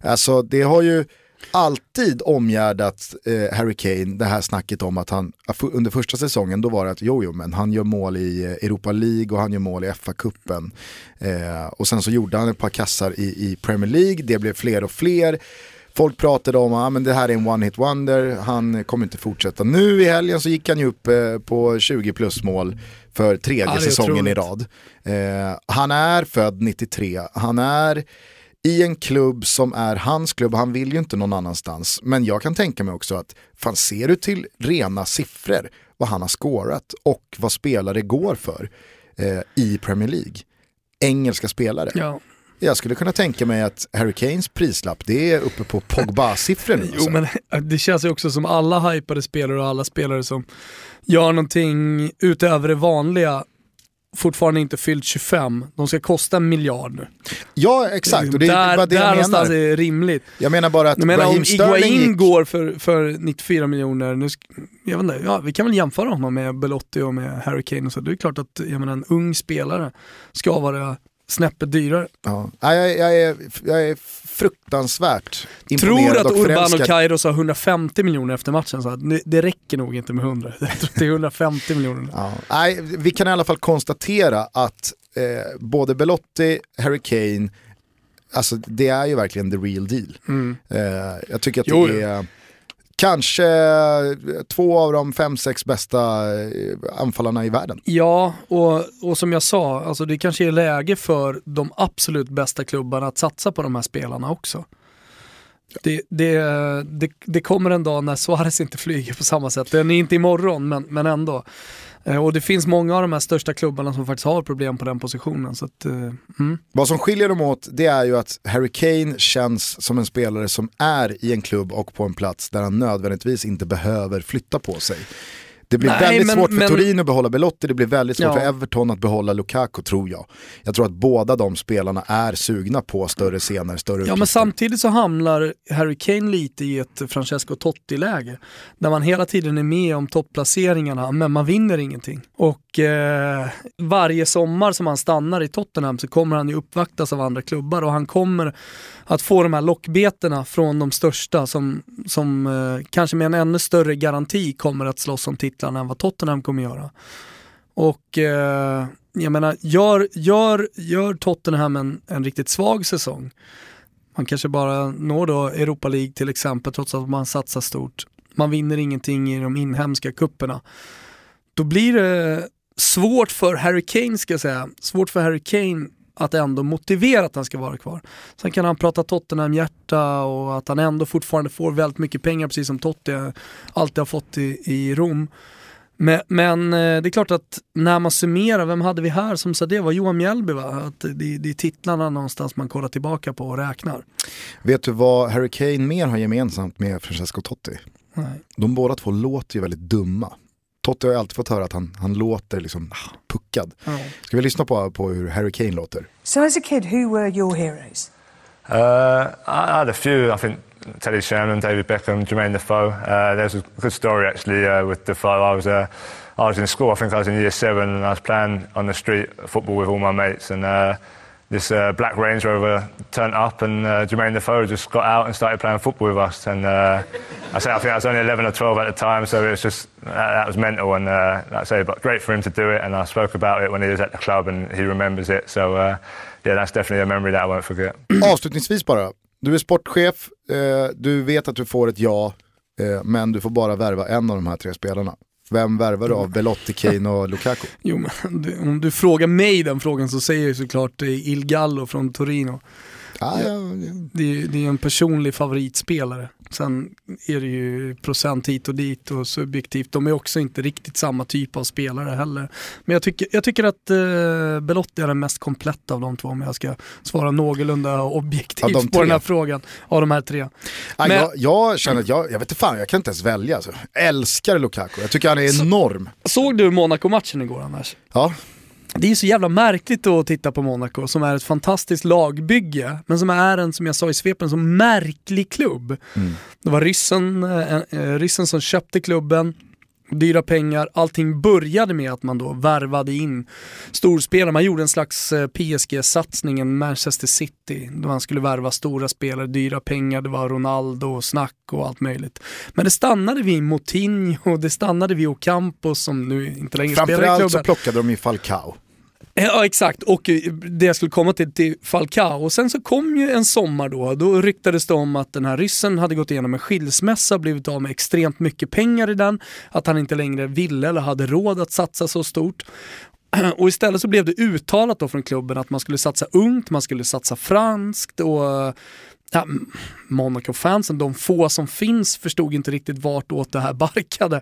Alltså det har ju alltid omgärdat eh, Harry Kane, det här snacket om att han, under första säsongen då var det att jo, jo men han gör mål i eh, Europa League och han gör mål i FA-cupen. Eh, och sen så gjorde han ett par kassar i, i Premier League, det blev fler och fler. Folk pratade om att ah, det här är en one-hit wonder, han kommer inte fortsätta. Nu i helgen så gick han ju upp eh, på 20 plus mål för tredje ja, säsongen i rad. Eh, han är född 93, han är i en klubb som är hans klubb, han vill ju inte någon annanstans. Men jag kan tänka mig också att, fan ser du till rena siffror vad han har skårat och vad spelare går för eh, i Premier League. Engelska spelare. Ja. Jag skulle kunna tänka mig att Harry Kanes prislapp, det är uppe på Pogba-siffror nu. [laughs] jo men det känns ju också som alla hypade spelare och alla spelare som gör någonting utöver det vanliga fortfarande inte fyllt 25, de ska kosta en miljard nu. Ja exakt, och det där, är bara det där jag menar. är rimligt. Jag menar bara att jag menar, Raheem om Sterling Iguain gick... går för, för 94 miljoner, nu, jag vet inte, ja, vi kan väl jämföra honom med Belotti och med Harry Kane och så. Det är klart att jag menar, en ung spelare ska vara snäppet dyrare. Ja. Jag, jag, är, jag är fruktansvärt imponerad Tror att Urban och Kairos har 150 miljoner efter matchen, så att det, räcker nog inte med 100. Jag tror att det är 150 miljoner. Ja. Nej, vi kan i alla fall konstatera att eh, både Belotti, Harry Kane, alltså det är ju verkligen the real deal. Mm. Eh, jag tycker att Jo, det är kanske två av de fem, sex bästa eh, anfallarna i världen. Ja, och, och som jag sa, alltså det kanske är läge för de absolut bästa klubbarna att satsa på de här spelarna också. Det, det, det, det kommer en dag när Suarez inte flyger på samma sätt. Den är inte imorgon, men, men ändå. Eh, och det finns många av de här största klubbarna som faktiskt har problem på den positionen. Så att, eh, mm. Vad som skiljer dem åt det är ju att Harry Kane känns som en spelare som är i en klubb och på en plats där han nödvändigtvis inte behöver flytta på sig. Det blir Nej, väldigt men- svårt för men- Turin att behålla Belotti, det blir väldigt svårt Ja. för Everton att behålla Lukaku tror jag. Jag tror att båda de spelarna är sugna på större scener, större Ja men uppgifter. samtidigt så hamnar Harry Kane lite i ett Francesco Totti-läge. Där man hela tiden är med om topplaceringarna men man vinner ingenting. Och eh, varje sommar som han stannar i Tottenham så kommer han ju uppvaktas av andra klubbar och han kommer att få de här lockbeterna från de största som, som eh, kanske med en ännu större garanti kommer att slåss om titlarna än vad Tottenham kommer göra. Och eh, jag menar, gör, gör, gör Tottenham en, en riktigt svag säsong, man kanske bara når då Europa League till exempel trots att man satsar stort. Man vinner ingenting i de inhemska kupperna. Då blir det svårt för Harry Kane ska jag säga, svårt för Harry Kane att ändå motivera att han ska vara kvar. Sen kan han prata Tottenham-hjärta och att han ändå fortfarande får väldigt mycket pengar precis som Totti alltid har fått i, i Rom. Men, men eh, det är klart att när man summerar, vem hade vi här som sa det? var Johan Mjällby va? Att det, det är titlarna någonstans man kollar tillbaka på och räknar. Vet du vad Harry Kane mer har gemensamt med Francesco Totti? Nej. De båda två låter ju väldigt dumma. Totti har ju alltid fått höra att han, han låter liksom puckad. Ska vi lyssna på, på hur Harry Kane låter? So, as a kid, who were your heroes? Uh, I I had a few. I think Teddy Sherman, David Beckham, Jermaine Defoe. Uh, there's a good story actually uh, with Defoe. I was uh, I was in school. I think I was in year seven, and I was playing on the street football with all my mates, and uh, this uh, black Range Rover turned up, and uh, Jermaine Defoe just got out and started playing football with us. And uh, I say I think I was only 11 or 12 at the time, so it was just that, that was mental. And uh, like I say, but great for him to do it. And I spoke about it when he was at the club, and he remembers it. So uh, yeah, that's definitely a memory that I won't forget. [clears throat] Avslutningsvis bara, du är sportchef, eh, du vet att du får ett ja, eh, men du får bara värva en av de här tre spelarna. Vem värvar du av Belotti, Kane och Lukaku? Jo, men du, om du frågar mig den frågan så säger jag såklart eh, Il Gallo från Torino. Ah, ja, Det är, det är en personlig favoritspelare. Sen är det ju procent hit och dit och subjektivt. De är också inte riktigt samma typ av spelare heller. Men jag tycker, jag tycker att eh, Belotti är den mest kompletta av de två om jag ska svara någorlunda objektivt de på den här frågan. Av de här tre. Ah, Men- jag, jag känner att jag, jag vet inte fan, jag kan inte ens välja. Alltså. Jag älskar Lukaku, jag tycker han är enorm. Såg du Monaco-matchen igår annars? Ja, Det är så jävla märkligt att titta på Monaco som är ett fantastiskt lagbygge, men som är en, som jag sa i svepen, så märklig klubb. Det var ryssen, eh, eh, ryssen som köpte klubben, dyra pengar. Allting började med att man då värvade in storspelare. Man gjorde en slags eh, PSG-satsning, en Manchester City, då man skulle värva stora spelare, dyra pengar, det var Ronaldo och snack och allt möjligt. Men det stannade vid Moutinho, det stannade vid Ocampos som nu inte längre spelar i klubben. Framförallt så plockade de ju Falcao. Ja exakt, och eh, det jag skulle komma till, till Falcao. Och sen så kom ju en sommar då, då ryktades det om att den här ryssen hade gått igenom en skilsmässa, blivit av med extremt mycket pengar i den, att han inte längre ville eller hade råd att satsa så stort. [clears throat] Och istället så blev det uttalat då från klubben att man skulle satsa ungt, man skulle satsa franskt och eh, ja, Monaco-fansen, de få som finns, förstod inte riktigt vart åt det här barkade.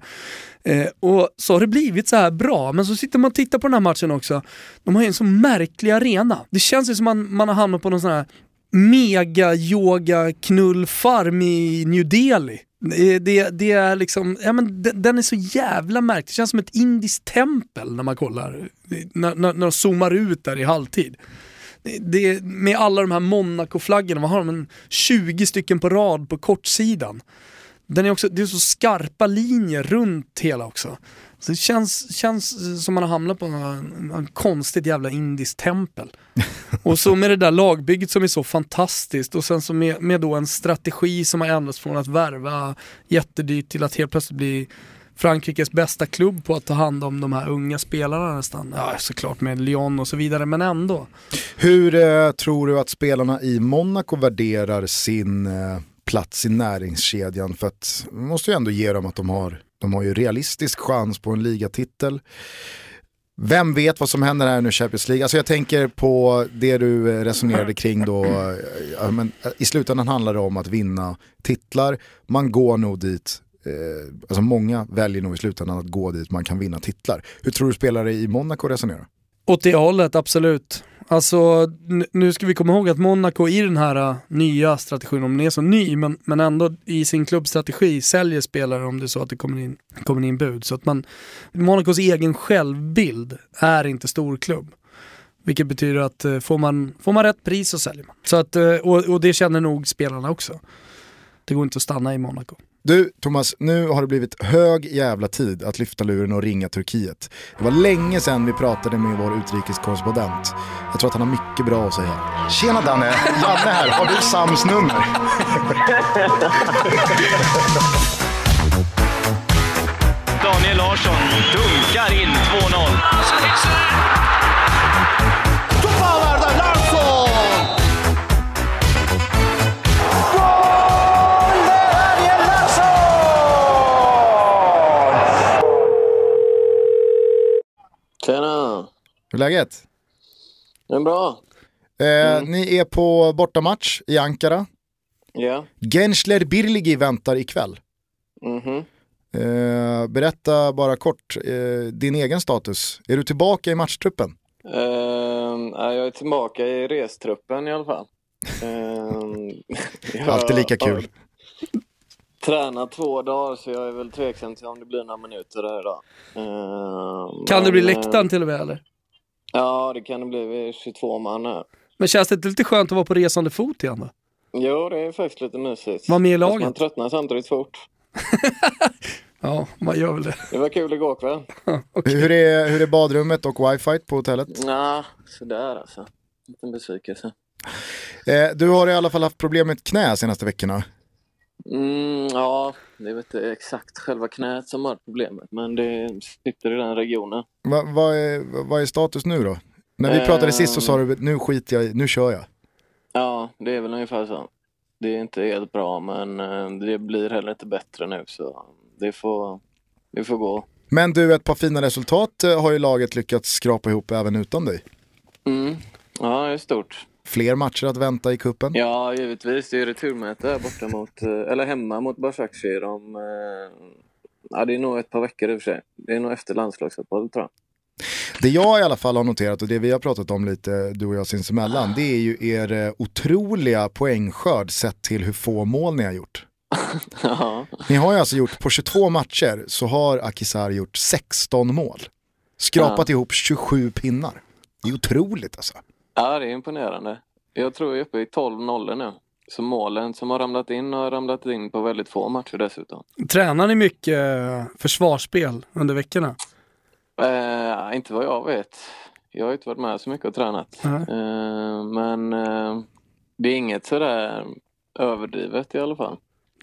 Eh, och så har det blivit så här bra, men så sitter man och tittar på den här matchen också. De har ju en så märklig arena. Det känns ju som man, man har hamnat på någon sån här mega yoga knullfarm i New Delhi. Det, det, det, är liksom, ja men den är så jävla märklig. Det känns som ett indiskt tempel när man kollar, när, när, när de zoomar ut där i halvtid det, med alla de här Monaco-flaggorna, vad har de? 20 stycken på rad på kortsidan. Den är också, det är så skarpa linjer runt hela också. Så det känns, känns som man har hamnat på en, konstigt jävla indiskt tempel. [laughs] och så med det där lagbygget som är så fantastiskt och sen så med, med då en strategi som har ändrats från att värva jättedyrt till att helt plötsligt bli Frankrikes bästa klubb på att ta hand om de här unga spelarna nästan. Ja, såklart med Lyon och så vidare, men ändå. Hur eh, tror du att spelarna i Monaco värderar sin eh, plats i näringskedjan? För att man måste ju ändå ge dem att de har, de har ju realistisk chans på en ligatitel. Vem vet vad som händer här nu i Champions League? Alltså jag tänker på det du eh, resonerade kring då. Eh, ja, men eh, I slutändan handlar det om att vinna titlar. Man går nog dit eh, alltså många väljer nog i slutändan att gå dit man kan vinna titlar. Hur tror du spelare i Monaco resonerar? Åt det hållet, absolut. Alltså, nu ska vi komma ihåg att Monaco i den här uh, nya strategin, om den är så ny, men, men ändå i sin klubbstrategi säljer spelare om det är så att det kommer in, kommer in bud. Så att man, Monacos egen självbild är inte storklubb. Vilket betyder att uh, får, man, får man rätt pris så säljer man. Så att, uh, och, och det känner nog spelarna också. Det går inte att stanna i Monaco. Du Thomas, nu har det blivit hög jävla tid att lyfta luren och ringa Turkiet. Det var länge sedan vi pratade med vår utrikeskorrespondent. Jag tror att han har mycket bra att säga. Tjena Danne, Janne här. Har du Sams nummer? Daniel Larsson dunkar in 2-0. Tjena! Hur är läget? Det är bra. Eh, mm. Ni är på bortamatch i Ankara. Ja. Gençler Birligi väntar ikväll. Mm -hmm. eh, berätta bara kort, eh, din egen status. Är du tillbaka i matchtruppen? Uh, jag är tillbaka i restruppen i alla fall. uh, [laughs] Alltid lika kul tränat två dagar så jag är väl tveksam till om det blir några minuter där idag. Uh, kan men, det bli läktaren till och med eller? Ja, det kan det bli. Vi är 22 man här. Men känns det inte lite skönt att vara på resande fot igen då? Jo, det är faktiskt lite mysigt. Var med i laget? man tröttnar samtidigt fort. [laughs] ja, man gör väl det. Det var kul igår kväll. [laughs] okay. hur, är, hur är badrummet och wifi på hotellet? Ja, sådär alltså. Liten besvikelse. Eh, du har i alla fall haft problem med ett knä senaste veckorna. Mm, ja, det är inte exakt själva knät som har problemet, men det sitter i den regionen. Va, vad, är, vad är status nu då? När vi pratade sist så sa du nu skiter jag nu kör jag. Ja, det är väl ungefär så. Det är inte helt bra, men eh, det blir heller inte bättre nu, så det får, det får gå. Men du, ett par fina resultat eh, har ju laget lyckats skrapa ihop även utan dig. Mm, ja, det är stort fler matcher att vänta i kuppen? Ja, givetvis. Det är returmöte borta mot, eh, eller hemma mot Başakşehir om... Eh, ja, det är nog ett par veckor i och för sig. Det är nog efter landslagsuppehållet tror jag. Det jag i alla fall har noterat och det vi har pratat om lite du och jag sinsemellan det är ju er eh, otroliga poängskörd sett till hur få mål ni har gjort. [laughs] ja. Ni har ju alltså gjort, på 22 matcher så har Akisar gjort 16 mål. Skrapat ja. ihop 27 pinnar. Det är otroligt alltså. Ja, det är imponerande. Jag tror jag är uppe i 12 nollor nu. Så målen som har ramlat in har ramlat in på väldigt få matcher dessutom. Tränar ni mycket eh, försvarsspel under veckorna? Eh, inte vad jag vet. Jag har inte varit med så mycket och tränat. Nej. Eh, men eh, det är inget sådär överdrivet i alla fall.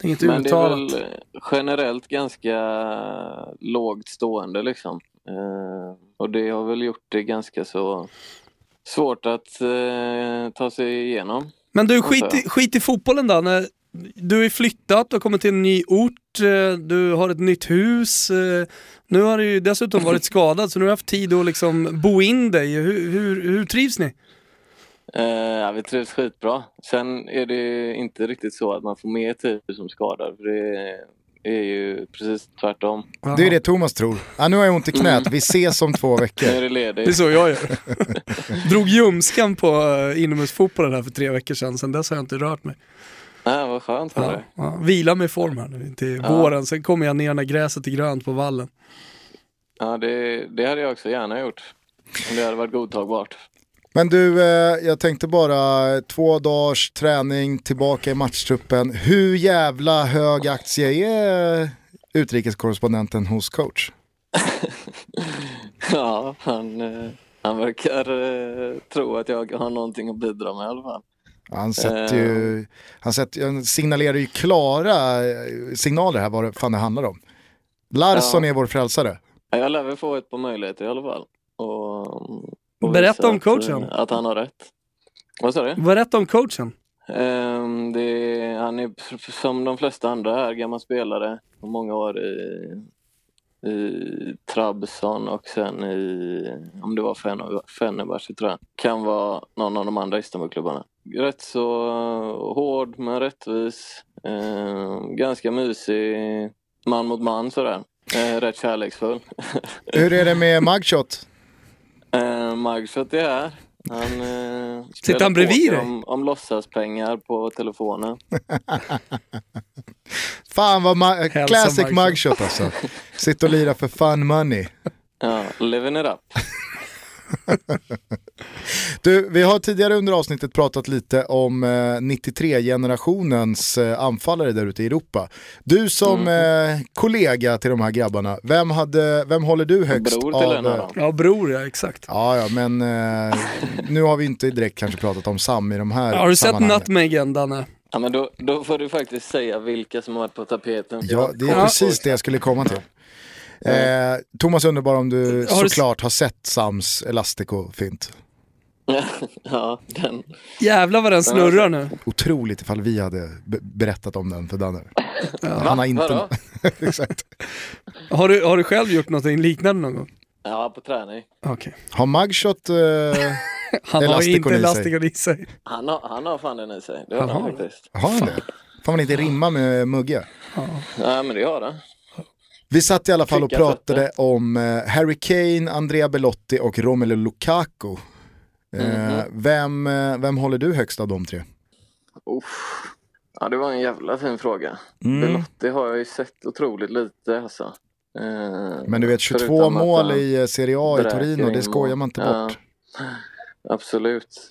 Inget Men det är väl generellt ganska lågt stående liksom. Eh, och det har väl gjort det ganska så svårt att eh, ta sig igenom. Men du, skit i, skit i fotbollen då. När du är flyttat, du har kommit till en ny ort, eh, du har ett nytt hus. eh, Nu har du ju dessutom varit [laughs] skadad så nu har du haft tid att liksom bo in dig. Hur, hur, hur trivs ni? Eh, ja, vi trivs skitbra. Sen är det inte riktigt så att man får mer tid som skadad. För det är ju precis tvärtom. Det är det Thomas tror. Ja, nu har jag ont i knät, vi ses om två Nu är veckor. det Det är så jag gör. [laughs] Drog ljumskan på uh, inomhusfotbollen här för tre veckor sedan, sen dess har jag inte rört mig. Ah, vad skönt för Ja, dig. ja, vila mig i form här nu till Ja. våren, sen kommer jag ner när gräset är grönt på vallen. Ja, det, det hade jag också gärna gjort. Om det hade varit godtagbart. Men du, eh, jag tänkte bara två dagars träning tillbaka i matchtruppen. Hur jävla hög aktie är utrikeskorrespondenten hos coach? [laughs] Ja, han, eh, han verkar eh, tro att jag har någonting att bidra med i alla fall. Han, sätter ju, han, sätter, han signalerar ju klara signaler här vad det fan det handlar om. Larsson Ja. är vår frälsare. Ja, Jag lär väl få ett par möjligheter i alla fall. Och, och Berätta om att, coachen. eh, Att han har rätt. Vad sa du? Berätta om coachen. Det är, han är som de flesta andra här, gammal spelare. och Många år i, i Trabzon och sen i, om det var Fener- Fenerbahce tror jag. Kan vara någon av de andra Istanbulklubbarna. Rätt så eh, hård men rättvis. Ehm, ganska mysig man mot man sådär. Eh, rätt kärleksfull. [laughs] Hur är det med mugshot? Eh, Mugshot är här. Han eh, Sitter han bredvid dig? om, om låtsaspengar på telefonen. [laughs] Fan vad ma- Hälsa classic mugshot alltså. Sitter och lirar för fun money. Ja, living it up. [laughs] [laughs] Du, vi har tidigare under avsnittet pratat lite om eh, 93-generationens eh, anfallare där ute i Europa. Du som Mm. eh, kollega till de här grabbarna, vem, hade, vem håller du högst Bror till av? en av eh, dem. Ja, bror ja, exakt. Ja, ja, men eh, nu har vi inte direkt kanske pratat om Sam i de här Har du sett. Nutmegen, Danne? Ja, men då, då får du faktiskt säga vilka som har varit på tapeten. Ja, det är precis det jag skulle komma till. Eh, Thomas Underbar om du Har du- såklart har sett Sams Elastico-fint. [laughs] ja, den. Jävlar vad den snurrar nu. Otroligt ifall vi hade be- berättat om den för Danne. [laughs] Han har inte... [laughs] Exakt. Har du, har du själv gjort något liknande någon gång? Ja, på träning. Okej. Har Mugshot... Eh, Han har inte i sig. elastikon i sig. Han har, han har fan den i sig. Det har Han han, har faktiskt. har han det? Får man inte rimma med Mugge? Ja, men det har han. Vi satt i alla fall och pratade om eh, Harry Kane, Andrea Belotti och Romelu Lukaku. Mhm. vem, eh, vem håller du högst av de tre? Uff. Ja, det var en jävla fin fråga. Mm. Belotti har jag ju sett otroligt lite alltså. Men du vet 22 förutom att mål i Serie A i Torino, det skojar man inte Ja. bort. Absolut.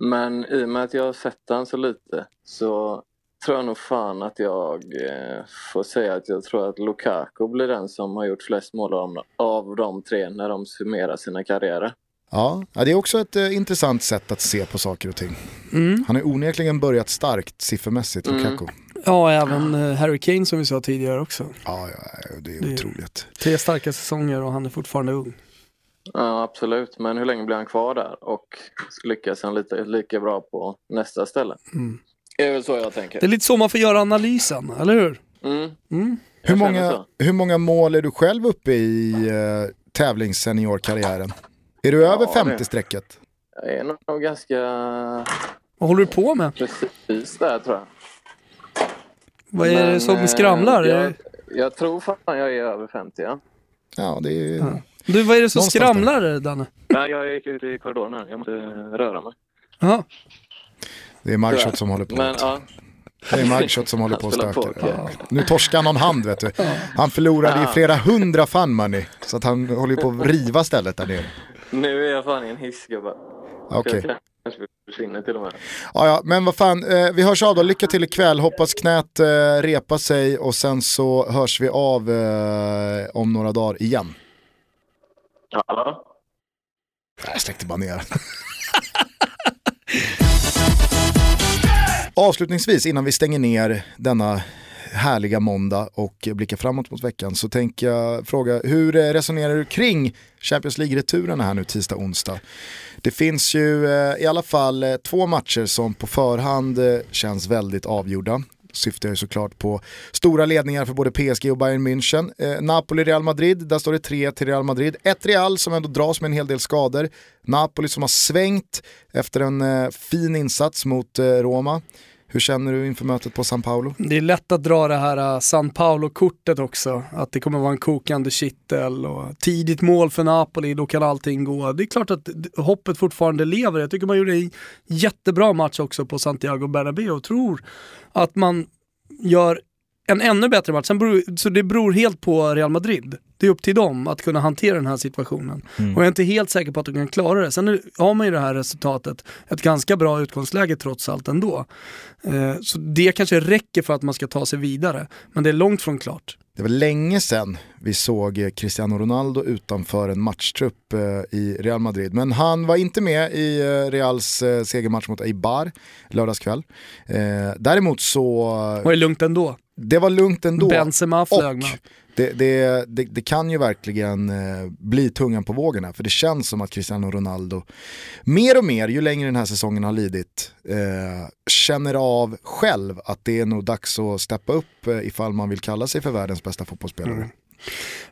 Men i och med att jag har sett han så lite så tror jag nog fan att jag eh, får säga att jag tror att Lukaku blir den som har gjort flest mål av, de tre när de summerar sina karriärer. Ja, det är också ett eh, intressant sätt att se på saker och ting. Mm. Han har onekligen börjat starkt siffermässigt, Mm. Lukaku. Ja, även eh, Harry Kane som vi sa tidigare också. Ja, ja, det är Det- otroligt. Tre starka säsonger och han är fortfarande ung. Ja, absolut. Men hur länge blir han kvar där och lyckas han lite, lika bra på nästa ställe? Mm. Det är väl så jag tänker. Det är lite så man får göra analysen, eller hur? Mm. Mm. Hur många, hur många mål är du själv uppe i eh, tävlingsseniorkarriären? Är du över det- 50-strecket? Jag är nog ganska Vad håller du på med? precis där tror jag. Vad är det Men, som eh, skramlar? Jag, det- jag tror fan jag är över 50 ja. Ja, det är... Ja. Du, vad är det som Någonstans skramlar Danne? Nej, jag gick ut i korridoren här. Jag måste röra mig. Jaha. Det är Mugshot som håller på. Men ja, Det är Mugshot som håller på och stökar. Ja. Nu torskar han någon hand vet du. Han förlorade ju flera hundra fun money. Så att han håller ju på att riva stället där nere. nu är jag fan i en hiss gubbar. Okej. Okej. kanske försvinner till och med. Ja, ja, men vad fan, eh, vi hörs av då. Lycka till ikväll. Hoppas knät eh, repar sig och sen så hörs vi av eh, om några dagar igen. Hallå? Jag sträckte bara ner. [laughs] Avslutningsvis innan vi stänger ner denna härliga måndag och blickar framåt mot veckan så tänker jag fråga hur resonerar du kring Champions League-returerna här nu tisdag onsdag? Det finns ju eh, i alla fall eh, två matcher som på förhand eh, känns väldigt avgjorda syftar jag såklart på stora ledningar för både PSG och Bayern München. Eh, Napoli-Real Madrid, där står det 3 till Real Madrid. Ett Real som ändå dras med en hel del skador. Napoli som har svängt efter en eh, fin insats mot eh, Roma. Hur känner du inför mötet på San Paolo? Det är lätt att dra det här äh, San Paolo-kortet också, att det kommer vara en kokande kittel och tidigt mål för Napoli, då kan allting gå. Det är klart att hoppet fortfarande lever. Jag tycker man gjorde en jättebra match också på Santiago Bernabéu och tror att man gör en ännu bättre match. Sen beror, så det beror helt på Real Madrid. Det är upp till dem att kunna hantera den här situationen. Mm. Och jag är inte helt säker på att de kan klara det. Sen har man ju det här resultatet, ett ganska bra utgångsläge trots allt ändå. Eh, så det kanske räcker för att man ska ta sig vidare. Men det är långt från klart. Det var länge sedan vi såg Cristiano Ronaldo utanför en matchtrupp eh, i Real Madrid. Men han var inte med i eh, Reals eh, segermatch mot Eibar lördagskväll. Däremot så... Var det lugnt ändå? Det var lugnt ändå. Benzema flög det, det, det, det, kan ju verkligen eh, bli tungan på vågorna för det känns som att Cristiano Ronaldo mer och mer, ju längre den här säsongen har lidit, eh, känner av själv att det är nog dags att steppa upp eh, ifall man vill kalla sig för världens bästa fotbollsspelare. Mm.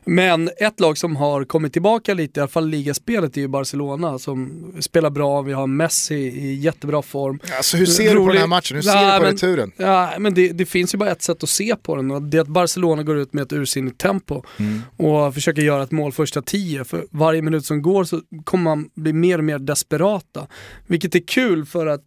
Men ett lag som har kommit tillbaka lite, i alla fall ligaspelet, är ju Barcelona som spelar bra. Vi har Messi i jättebra form. Alltså hur ser Rolig... du på den här matchen? Hur ser ja, du på men, returen? Ja, men det, det, finns ju bara ett sätt att se på den och det är att Barcelona går ut med ett ursinnigt tempo mm. och försöker göra ett mål första tio. För varje minut som går så kommer man bli mer och mer desperata. Vilket är kul för att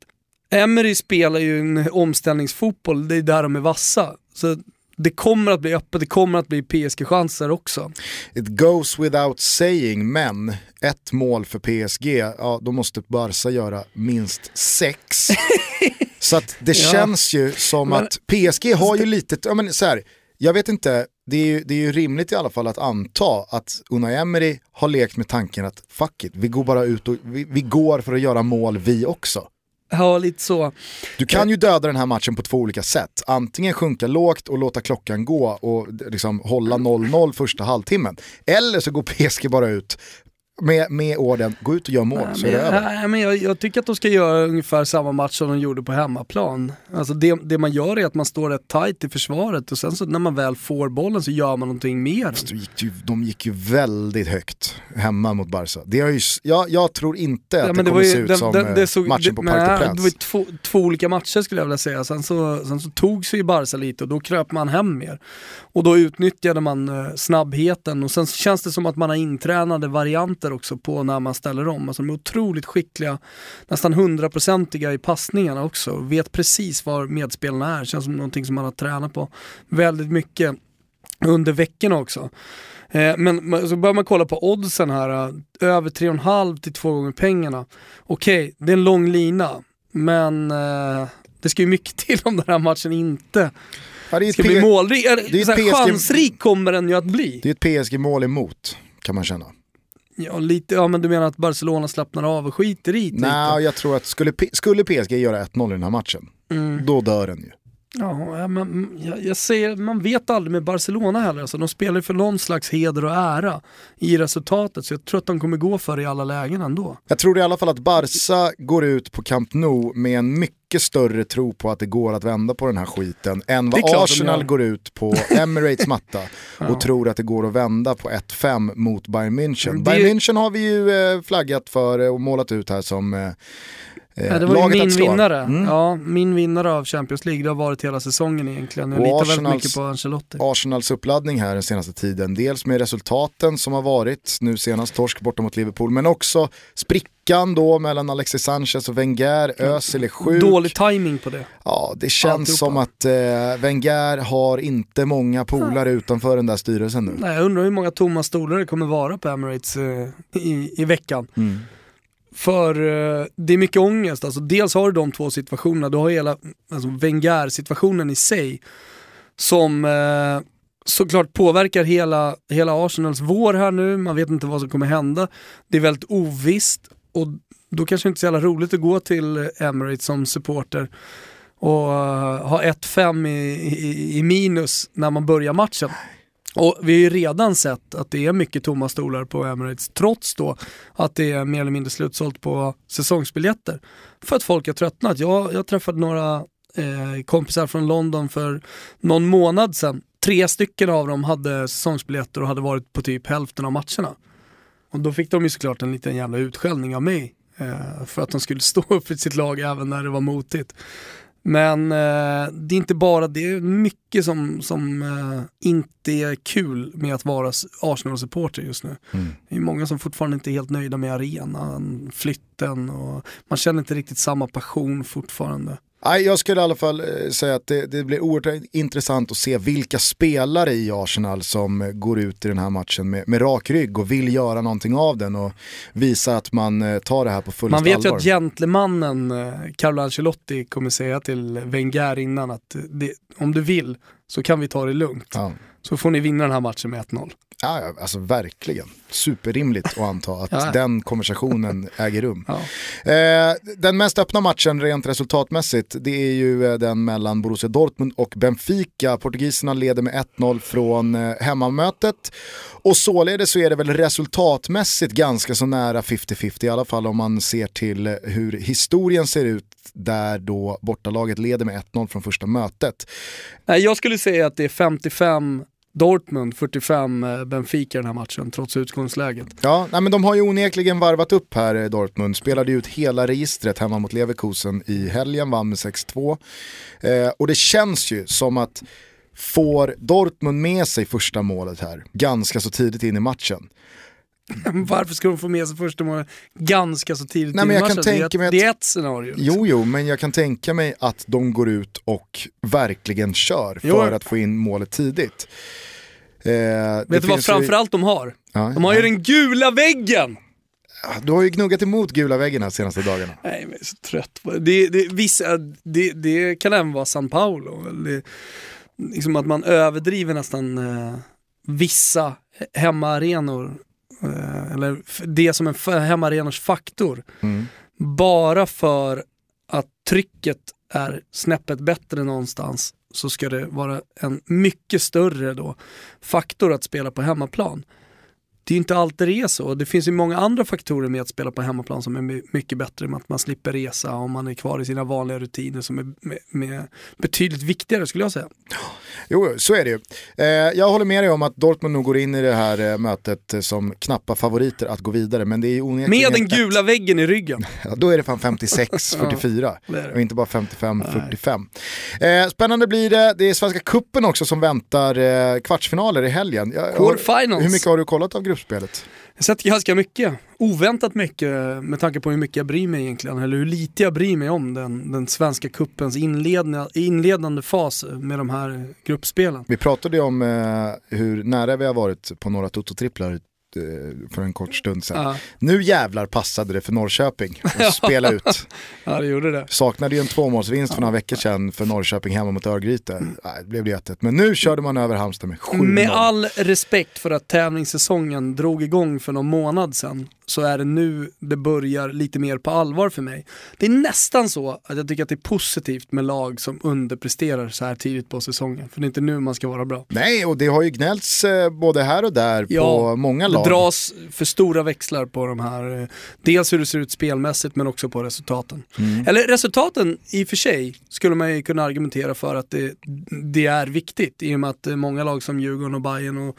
Emery spelar ju en omställningsfotboll, det är där de är vassa. Så det kommer att bli öppet, det kommer att bli PSG-chanser också. It goes without saying, men ett mål för PSG, ja då måste Barca göra minst sex. [laughs] så att det ja. känns ju som men, att PSG har ju lite, ja men så här, jag vet inte, det är, ju, det är ju rimligt i alla fall att anta att Unai Emery har lekt med tanken att fuck it, vi går bara ut och vi, vi går för att göra mål vi också. Ja, lite så. Du kan ju döda den här matchen på två olika sätt. Antingen sjunka lågt och låta klockan gå och liksom hålla 0-0 första halvtimmen. Eller så går [laughs] PSG bara ut med, med orden, gå ut och gör mål nej, så är det över. Nej, men jag, jag, tycker att de ska göra ungefär samma match som de gjorde på hemmaplan. Alltså det, det man gör är att man står rätt tight i försvaret och sen så när man väl får bollen så gör man någonting mer. De gick ju, de gick ju väldigt högt hemma mot Barca. Det är ju, jag, jag tror inte att ja, det kommer ju, se ut den, som den, det såg, matchen på Parc des Princes. Det var två, två, olika matcher skulle jag vilja säga. Sen så, sen så tog sig ju Barca lite och då kröp man hem mer. Och då utnyttjade man eh, snabbheten och sen känns det som att man har intränade varianter också på när man ställer om. Alltså de är otroligt skickliga, nästan hundraprocentiga i passningarna också. Vet precis var medspelarna är, känns som någonting som man har tränat på väldigt mycket under veckorna också. Eh, men så börjar man kolla på oddsen här, eh, över 3,5 till 2 gånger pengarna. Okej, det är en lång lina, men det ska ju mycket [laughs] till om den här matchen inte Ja, ska bli målrik. Det är PSG... Chansrik kommer den ju att bli. Det är ett PSG-mål emot, kan man känna. Ja, lite, ja men du menar att Barcelona slappnar av och skiter i Nej, jag tror att skulle, skulle PSG göra 1-0 i den här matchen, mm. då dör den ju. Ja, men jag, jag säger, man vet aldrig med Barcelona heller. Alltså, de spelar för någon slags heder och ära i resultatet, så jag tror att de kommer gå för det i alla lägen ändå. Jag tror i alla fall att Barca går ut på Camp Nou med en mycket större tro på att det går att vända på den här skiten än vad Arsenal går ut på [laughs] Emirates matta och ja. tror att det går att vända på 1-5 mot Bayern München. Det... Bayern München har vi ju eh, flaggat för och målat ut här som Eh, ja, det var ju min vinnare. Mm. Ja, min vinnare av Champions League. Det har varit hela säsongen egentligen. Jag litar Arsenals, väldigt mycket på Ancelotti. Arsenals uppladdning här den senaste tiden. Dels med resultaten som har varit, nu senast torsk borta mot Liverpool, men också sprickan då mellan Alexis Sanchez och Wenger. Özil är sjuk. Dålig timing på det. Ja, det känns Alltihopa. som att eh, Wenger har inte många polare utanför den där styrelsen nu. Nej, jag undrar hur många tomma stolar det kommer vara på Emirates eh, i, i veckan. Mm för eh, det är mycket ångest. Alltså, dels har du de två situationerna, du har hela alltså, Wenger-situationen i sig som eh, såklart påverkar hela, hela Arsenals vår här nu, man vet inte vad som kommer hända. Det är väldigt ovisst och då kanske det inte är så jävla roligt att gå till Emirates som supporter och uh, ha 1-5 i, i, i minus när man börjar matchen. Och vi har ju redan sett att det är mycket tomma stolar på Emirates trots då att det är mer eller mindre slutsålt på säsongsbiljetter. För att folk har tröttnat. Jag, jag träffade några eh, kompisar från London för någon månad sedan. Tre stycken av dem hade säsongsbiljetter och hade varit på typ hälften av matcherna. Och då fick de ju såklart en liten jävla utskällning av mig eh, för att de skulle [laughs] stå upp för sitt lag även när det var motigt. Men eh, det är inte bara det, är mycket som, som eh, inte är kul med att vara Arsenal-supporter just nu. Mm. Det är många som fortfarande inte är helt nöjda med arenan, flytten och man känner inte riktigt samma passion fortfarande. Nej, jag skulle i alla fall eh, säga att det, det blir oerhört intressant att se vilka spelare i Arsenal som eh, går ut i den här matchen med, med rak rygg och vill göra någonting av den och visa att man eh, tar det här på fullaste Man vet allvar. ju att gentlemannen Carlo Ancelotti kommer säga till Wenger innan att det, om du vill så kan vi ta det lugnt. Ja. Så får ni vinna den här matchen med 1-0. Ja, ja, alltså verkligen. Superrimligt att anta att [laughs] Ja. den konversationen äger rum. Ja. Eh, den mest öppna matchen rent resultatmässigt det är ju eh, den mellan Borussia Dortmund och Benfica. Portugiserna leder med 1-0 från eh, hemmamötet. Och således så är det väl resultatmässigt ganska så nära 50-50 i alla fall om man ser till hur historien ser ut där då bortalaget leder med 1-0 från första mötet. Jag skulle säga att det är 55 Dortmund, 45 eh, Benfica den här matchen trots utgångsläget. Ja, nej, men de har ju onekligen varvat upp här eh, Dortmund. Spelade ut hela registret hemma mot Leverkusen i helgen, vann med 6-2. Eh, och det känns ju som att får Dortmund med sig första målet här ganska så tidigt in i matchen. [laughs] Varför ska de få med sig första målet ganska så tidigt Nej, men i jag kan matchen? det, är tänka att- det är ett scenario. liksom. Jo, jo, men jag kan tänka mig att de går ut och verkligen kör för Jo. att få in målet tidigt. Eh, Vet du vad framförallt de har? Ja, De har ju ja. den gula väggen! Du har ju gnuggat emot gula väggen här senaste dagarna. Nej, men jag är så trött det. Det, vissa, det, det kan även vara San Paulo. Det, liksom att man överdriver nästan eh, vissa hemmaarenor, eh, eller f- det som en hemmaarenors faktor. Mm. Bara för att trycket är snäppet bättre någonstans så ska det vara en mycket större då faktor att spela på hemmaplan. Det är ju inte alltid det är så. Det finns ju många andra faktorer med att spela på hemmaplan som är my- mycket bättre med att man slipper resa och man är kvar i sina vanliga rutiner som är med, med betydligt viktigare skulle jag säga. Jo, så är det ju. Eh, jag håller med dig om att Dortmund nog går in i det här eh, mötet eh, som knappa favoriter att gå vidare. Men det är onekligen... Med den gula väggen i ryggen. [laughs] Då är det fan 56-44 [laughs] det är det. och inte bara 55-45. Eh, spännande blir det. Det är Svenska Kuppen också som väntar kvartsfinaler i helgen. Jag, Quarterfinals. hur mycket har du kollat av gruppspelet? Jag sett ganska mycket, oväntat mycket med tanke på hur mycket jag bryr mig egentligen, eller hur lite jag bryr mig om den, den svenska kuppens inledna, inledande fas med de här gruppspelen. Vi pratade ju om eh, hur nära vi har varit på några Toto-tripplar för en kort stund sedan. Ja, Nu jävlar passade det för Norrköping att [laughs] [laughs] spela ut. ja det gjorde det. Saknade ju en tvåmålsvinst för några veckor sedan för Norrköping hemma mot Örgryte. Nej, det blev det 1 Men nu körde man över Halmstad med 7-0. Med all respekt för att tävlingssäsongen drog igång för någon månad sedan så är det nu det börjar lite mer på allvar för mig. Det är nästan så att jag tycker att det är positivt med lag som underpresterar så här tidigt på säsongen. För det är inte nu man ska vara bra. Nej, och det har ju gnällts eh, både här och där på många lag. Dras för stora växlar på de här, eh, dels hur det ser ut spelmässigt men också på resultaten. Mm. Eller resultaten i och för sig skulle man ju kunna argumentera för att det, det är viktigt i och med att eh, många lag som Djurgården och Bayern och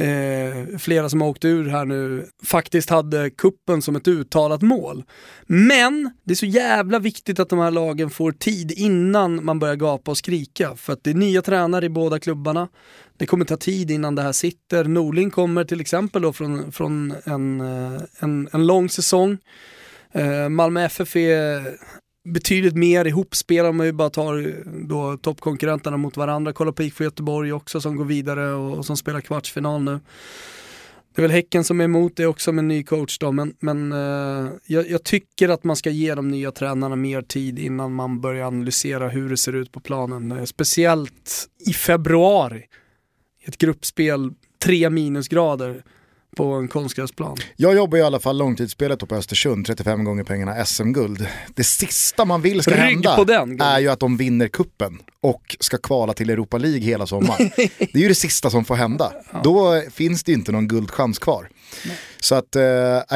eh, flera som har åkt ur här nu faktiskt hade kuppen som ett uttalat mål. Men det är så jävla viktigt att de här lagen får tid innan man börjar gapa och skrika för att det är nya tränare i båda klubbarna. Det kommer ta tid innan det här sitter. Norling kommer till exempel då från, från en, eh, en, en lång säsong. Eh, Malmö FF är betydligt mer ihopspel om vi bara tar eh, då toppkonkurrenterna mot varandra. Kolla på IFK Göteborg också som går vidare och, och som spelar kvartsfinal nu. Det är väl Häcken som är emot det också med ny coach då, men, men eh, jag, jag tycker att man ska ge de nya tränarna mer tid innan man börjar analysera hur det ser ut på planen. Eh, speciellt i februari, ett gruppspel, tre minusgrader på en konstgräsplan. Jag jobbar i alla fall långtidsspelet på Östersund, 35 gånger pengarna SM-guld. Det sista man vill ska Rygg hända den, är ju att de vinner kuppen och ska kvala till Europa League hela sommaren. [laughs] det är ju det sista som får hända. Då finns det inte någon guldchans kvar. Så att eh,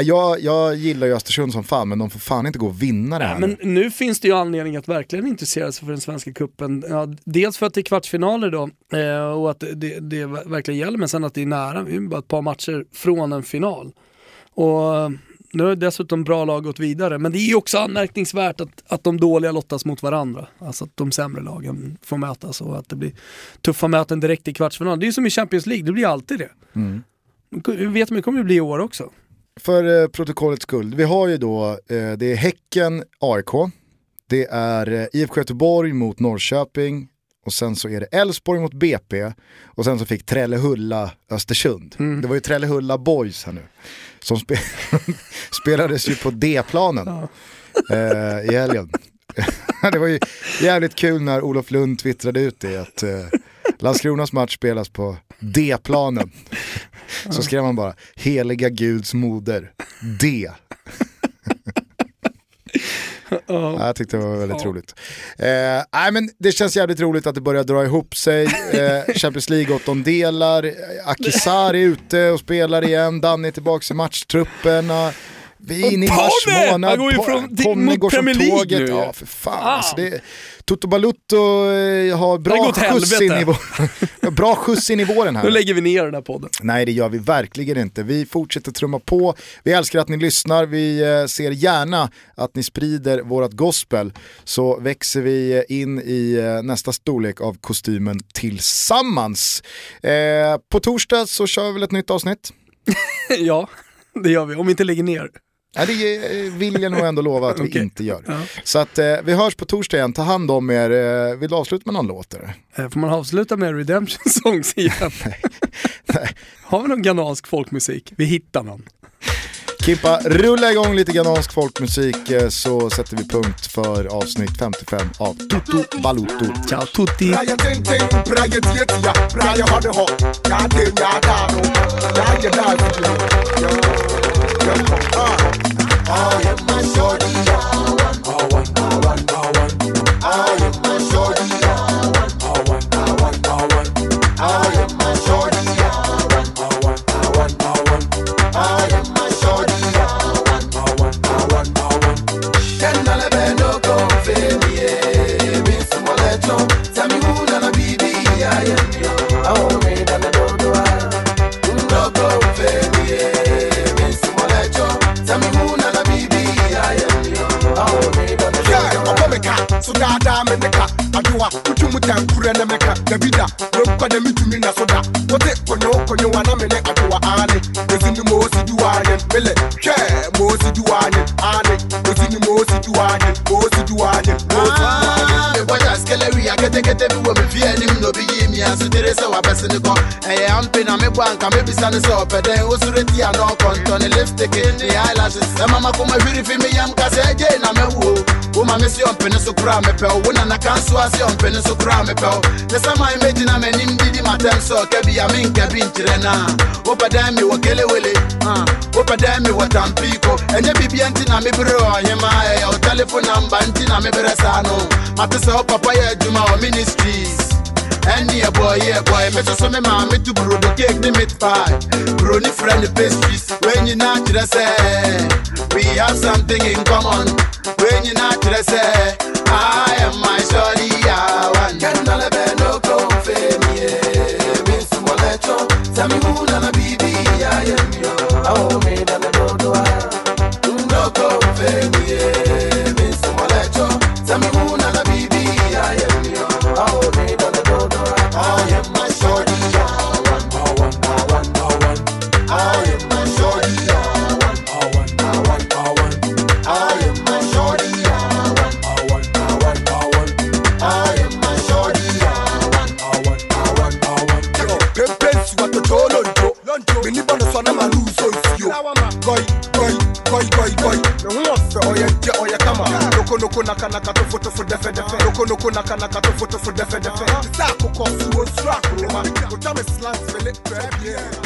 jag, jag gillar ju Östersund som fan men de får fan inte gå och vinna det här. Men nu finns det ju anledning att verkligen intressera sig för den svenska kuppen. Ja, dels för att det är kvartsfinaler då eh, och att det, det verkligen gäller, men sen att det är nära. Vi är bara ett par matcher från en final. Och nu har dessutom bra lag gått vidare, men det är ju också anmärkningsvärt att, att de dåliga lottas mot varandra. Alltså att de sämre lagen får mötas och att det blir tuffa möten direkt i kvartsfinal. Det är ju som i Champions League, det blir alltid det. Vi vet men det kommer det bli i år också. För eh, protokollets skull, vi har ju då, eh, det är Häcken, AIK, det är eh, IFK Göteborg mot Norrköping och sen så är det Elfsborg mot BP och sen så fick Trellehulla Östersund. Det var ju Trellehulla Boys här nu som spe [laughs] spelades ju på D-planen eh, i helgen. [laughs] det var ju jävligt kul när Olof Lund twittrade ut det att eh, Landskronas match spelas på D-planen. Så skrev man bara, heliga guds moder, D. Ja, jag tyckte det var väldigt roligt. Eh, nej, men det känns jävligt roligt att det börjar dra ihop sig. Eh, Champions League åttondelar, Akisar är ute och spelar igen, Danne är tillbaka i matchtrupperna. Vi är inne i mars månad, Han går ju från- Ponne går som tåget. nu. Ja, för fan. Ah. Alltså det, Toto Balutto eh, har bra skjuts, in i vår, [laughs] bra skjuts in i våren här. Nu lägger vi ner den här podden. Nej det gör vi verkligen inte. Vi fortsätter trumma på. Vi älskar att ni lyssnar. Vi eh, ser gärna att ni sprider vårat gospel. Så växer vi eh, in i nästa storlek av kostymen tillsammans. Eh, på torsdag så kör vi väl ett nytt avsnitt. [laughs] ja, det gör vi. Om vi inte lägger ner. Nej, det eh, vill jag nog ändå lova att vi [laughs] Okej. inte gör. Ja. Så att eh, vi hörs på torsdag igen. Ta hand om er. Eh, vill du avsluta med någon låt? Eh, Får man avsluta med Redemption [laughs] Songs igen? [laughs] Har vi någon ghanansk folkmusik? Vi hittar någon. Kimpa, rulla igång lite ghanansk folkmusik så sätter vi punkt för avsnitt 55 av Toto Balutto. Ciao tutti! Brian ting ting, Brian tietia, so daadaa me ne ka adewa wotu mu tankurɛ ne meka. Dabi da wenkɔ ne metumi na so da wote konyow konyowa me ne adewa aane ɛsi ne moosi duwaanyen mele. Hwɛ moosi duwaanyen aane ɛsi ne moosi duwaanyen moosi duwaanyen mebɔyɛ skelewi a ketekete bi wɔ me fie anim na obi yii mi ase tere sɛ wabɛse ne kɔ ɛyɛ ampe na mebɔ anka mebisa ne sɛ ti a na ɔkɔntɔ lipstick ne eyelashes. Ɛmama kɔma hwiri fi me yam woma me se ɔmpene so koraa mepɛ wo wo nana ka nso ase ɔmpene so koraa mepɛ wo ne sɛ man mɛgyina m'anim didi matɛm sɛ ɔka bi a menka bi nkyerɛ no a wopɛ dɛn me wɔ kelewele wopɛ dɛn me wɔ tampiko ɛnyɛ biribia nti na mebere ɔhema ɛyɛ wo telephone number nti na mebere saa no mate sɛ wo papa yɛ adwuma wɔ ministries Any a boy, yeah, boy. Me so me mama to grow the cake, the meat pie. Brew the friend the pastries. When you not dressed, say, we have something in common. When you not dressed, say, I am my shorty, I want. noko naka naka tofu tofu defe defe. Noko noko naka naka tofu tofu defe defe. Sa ko ko su o su me slant fele pe yeah.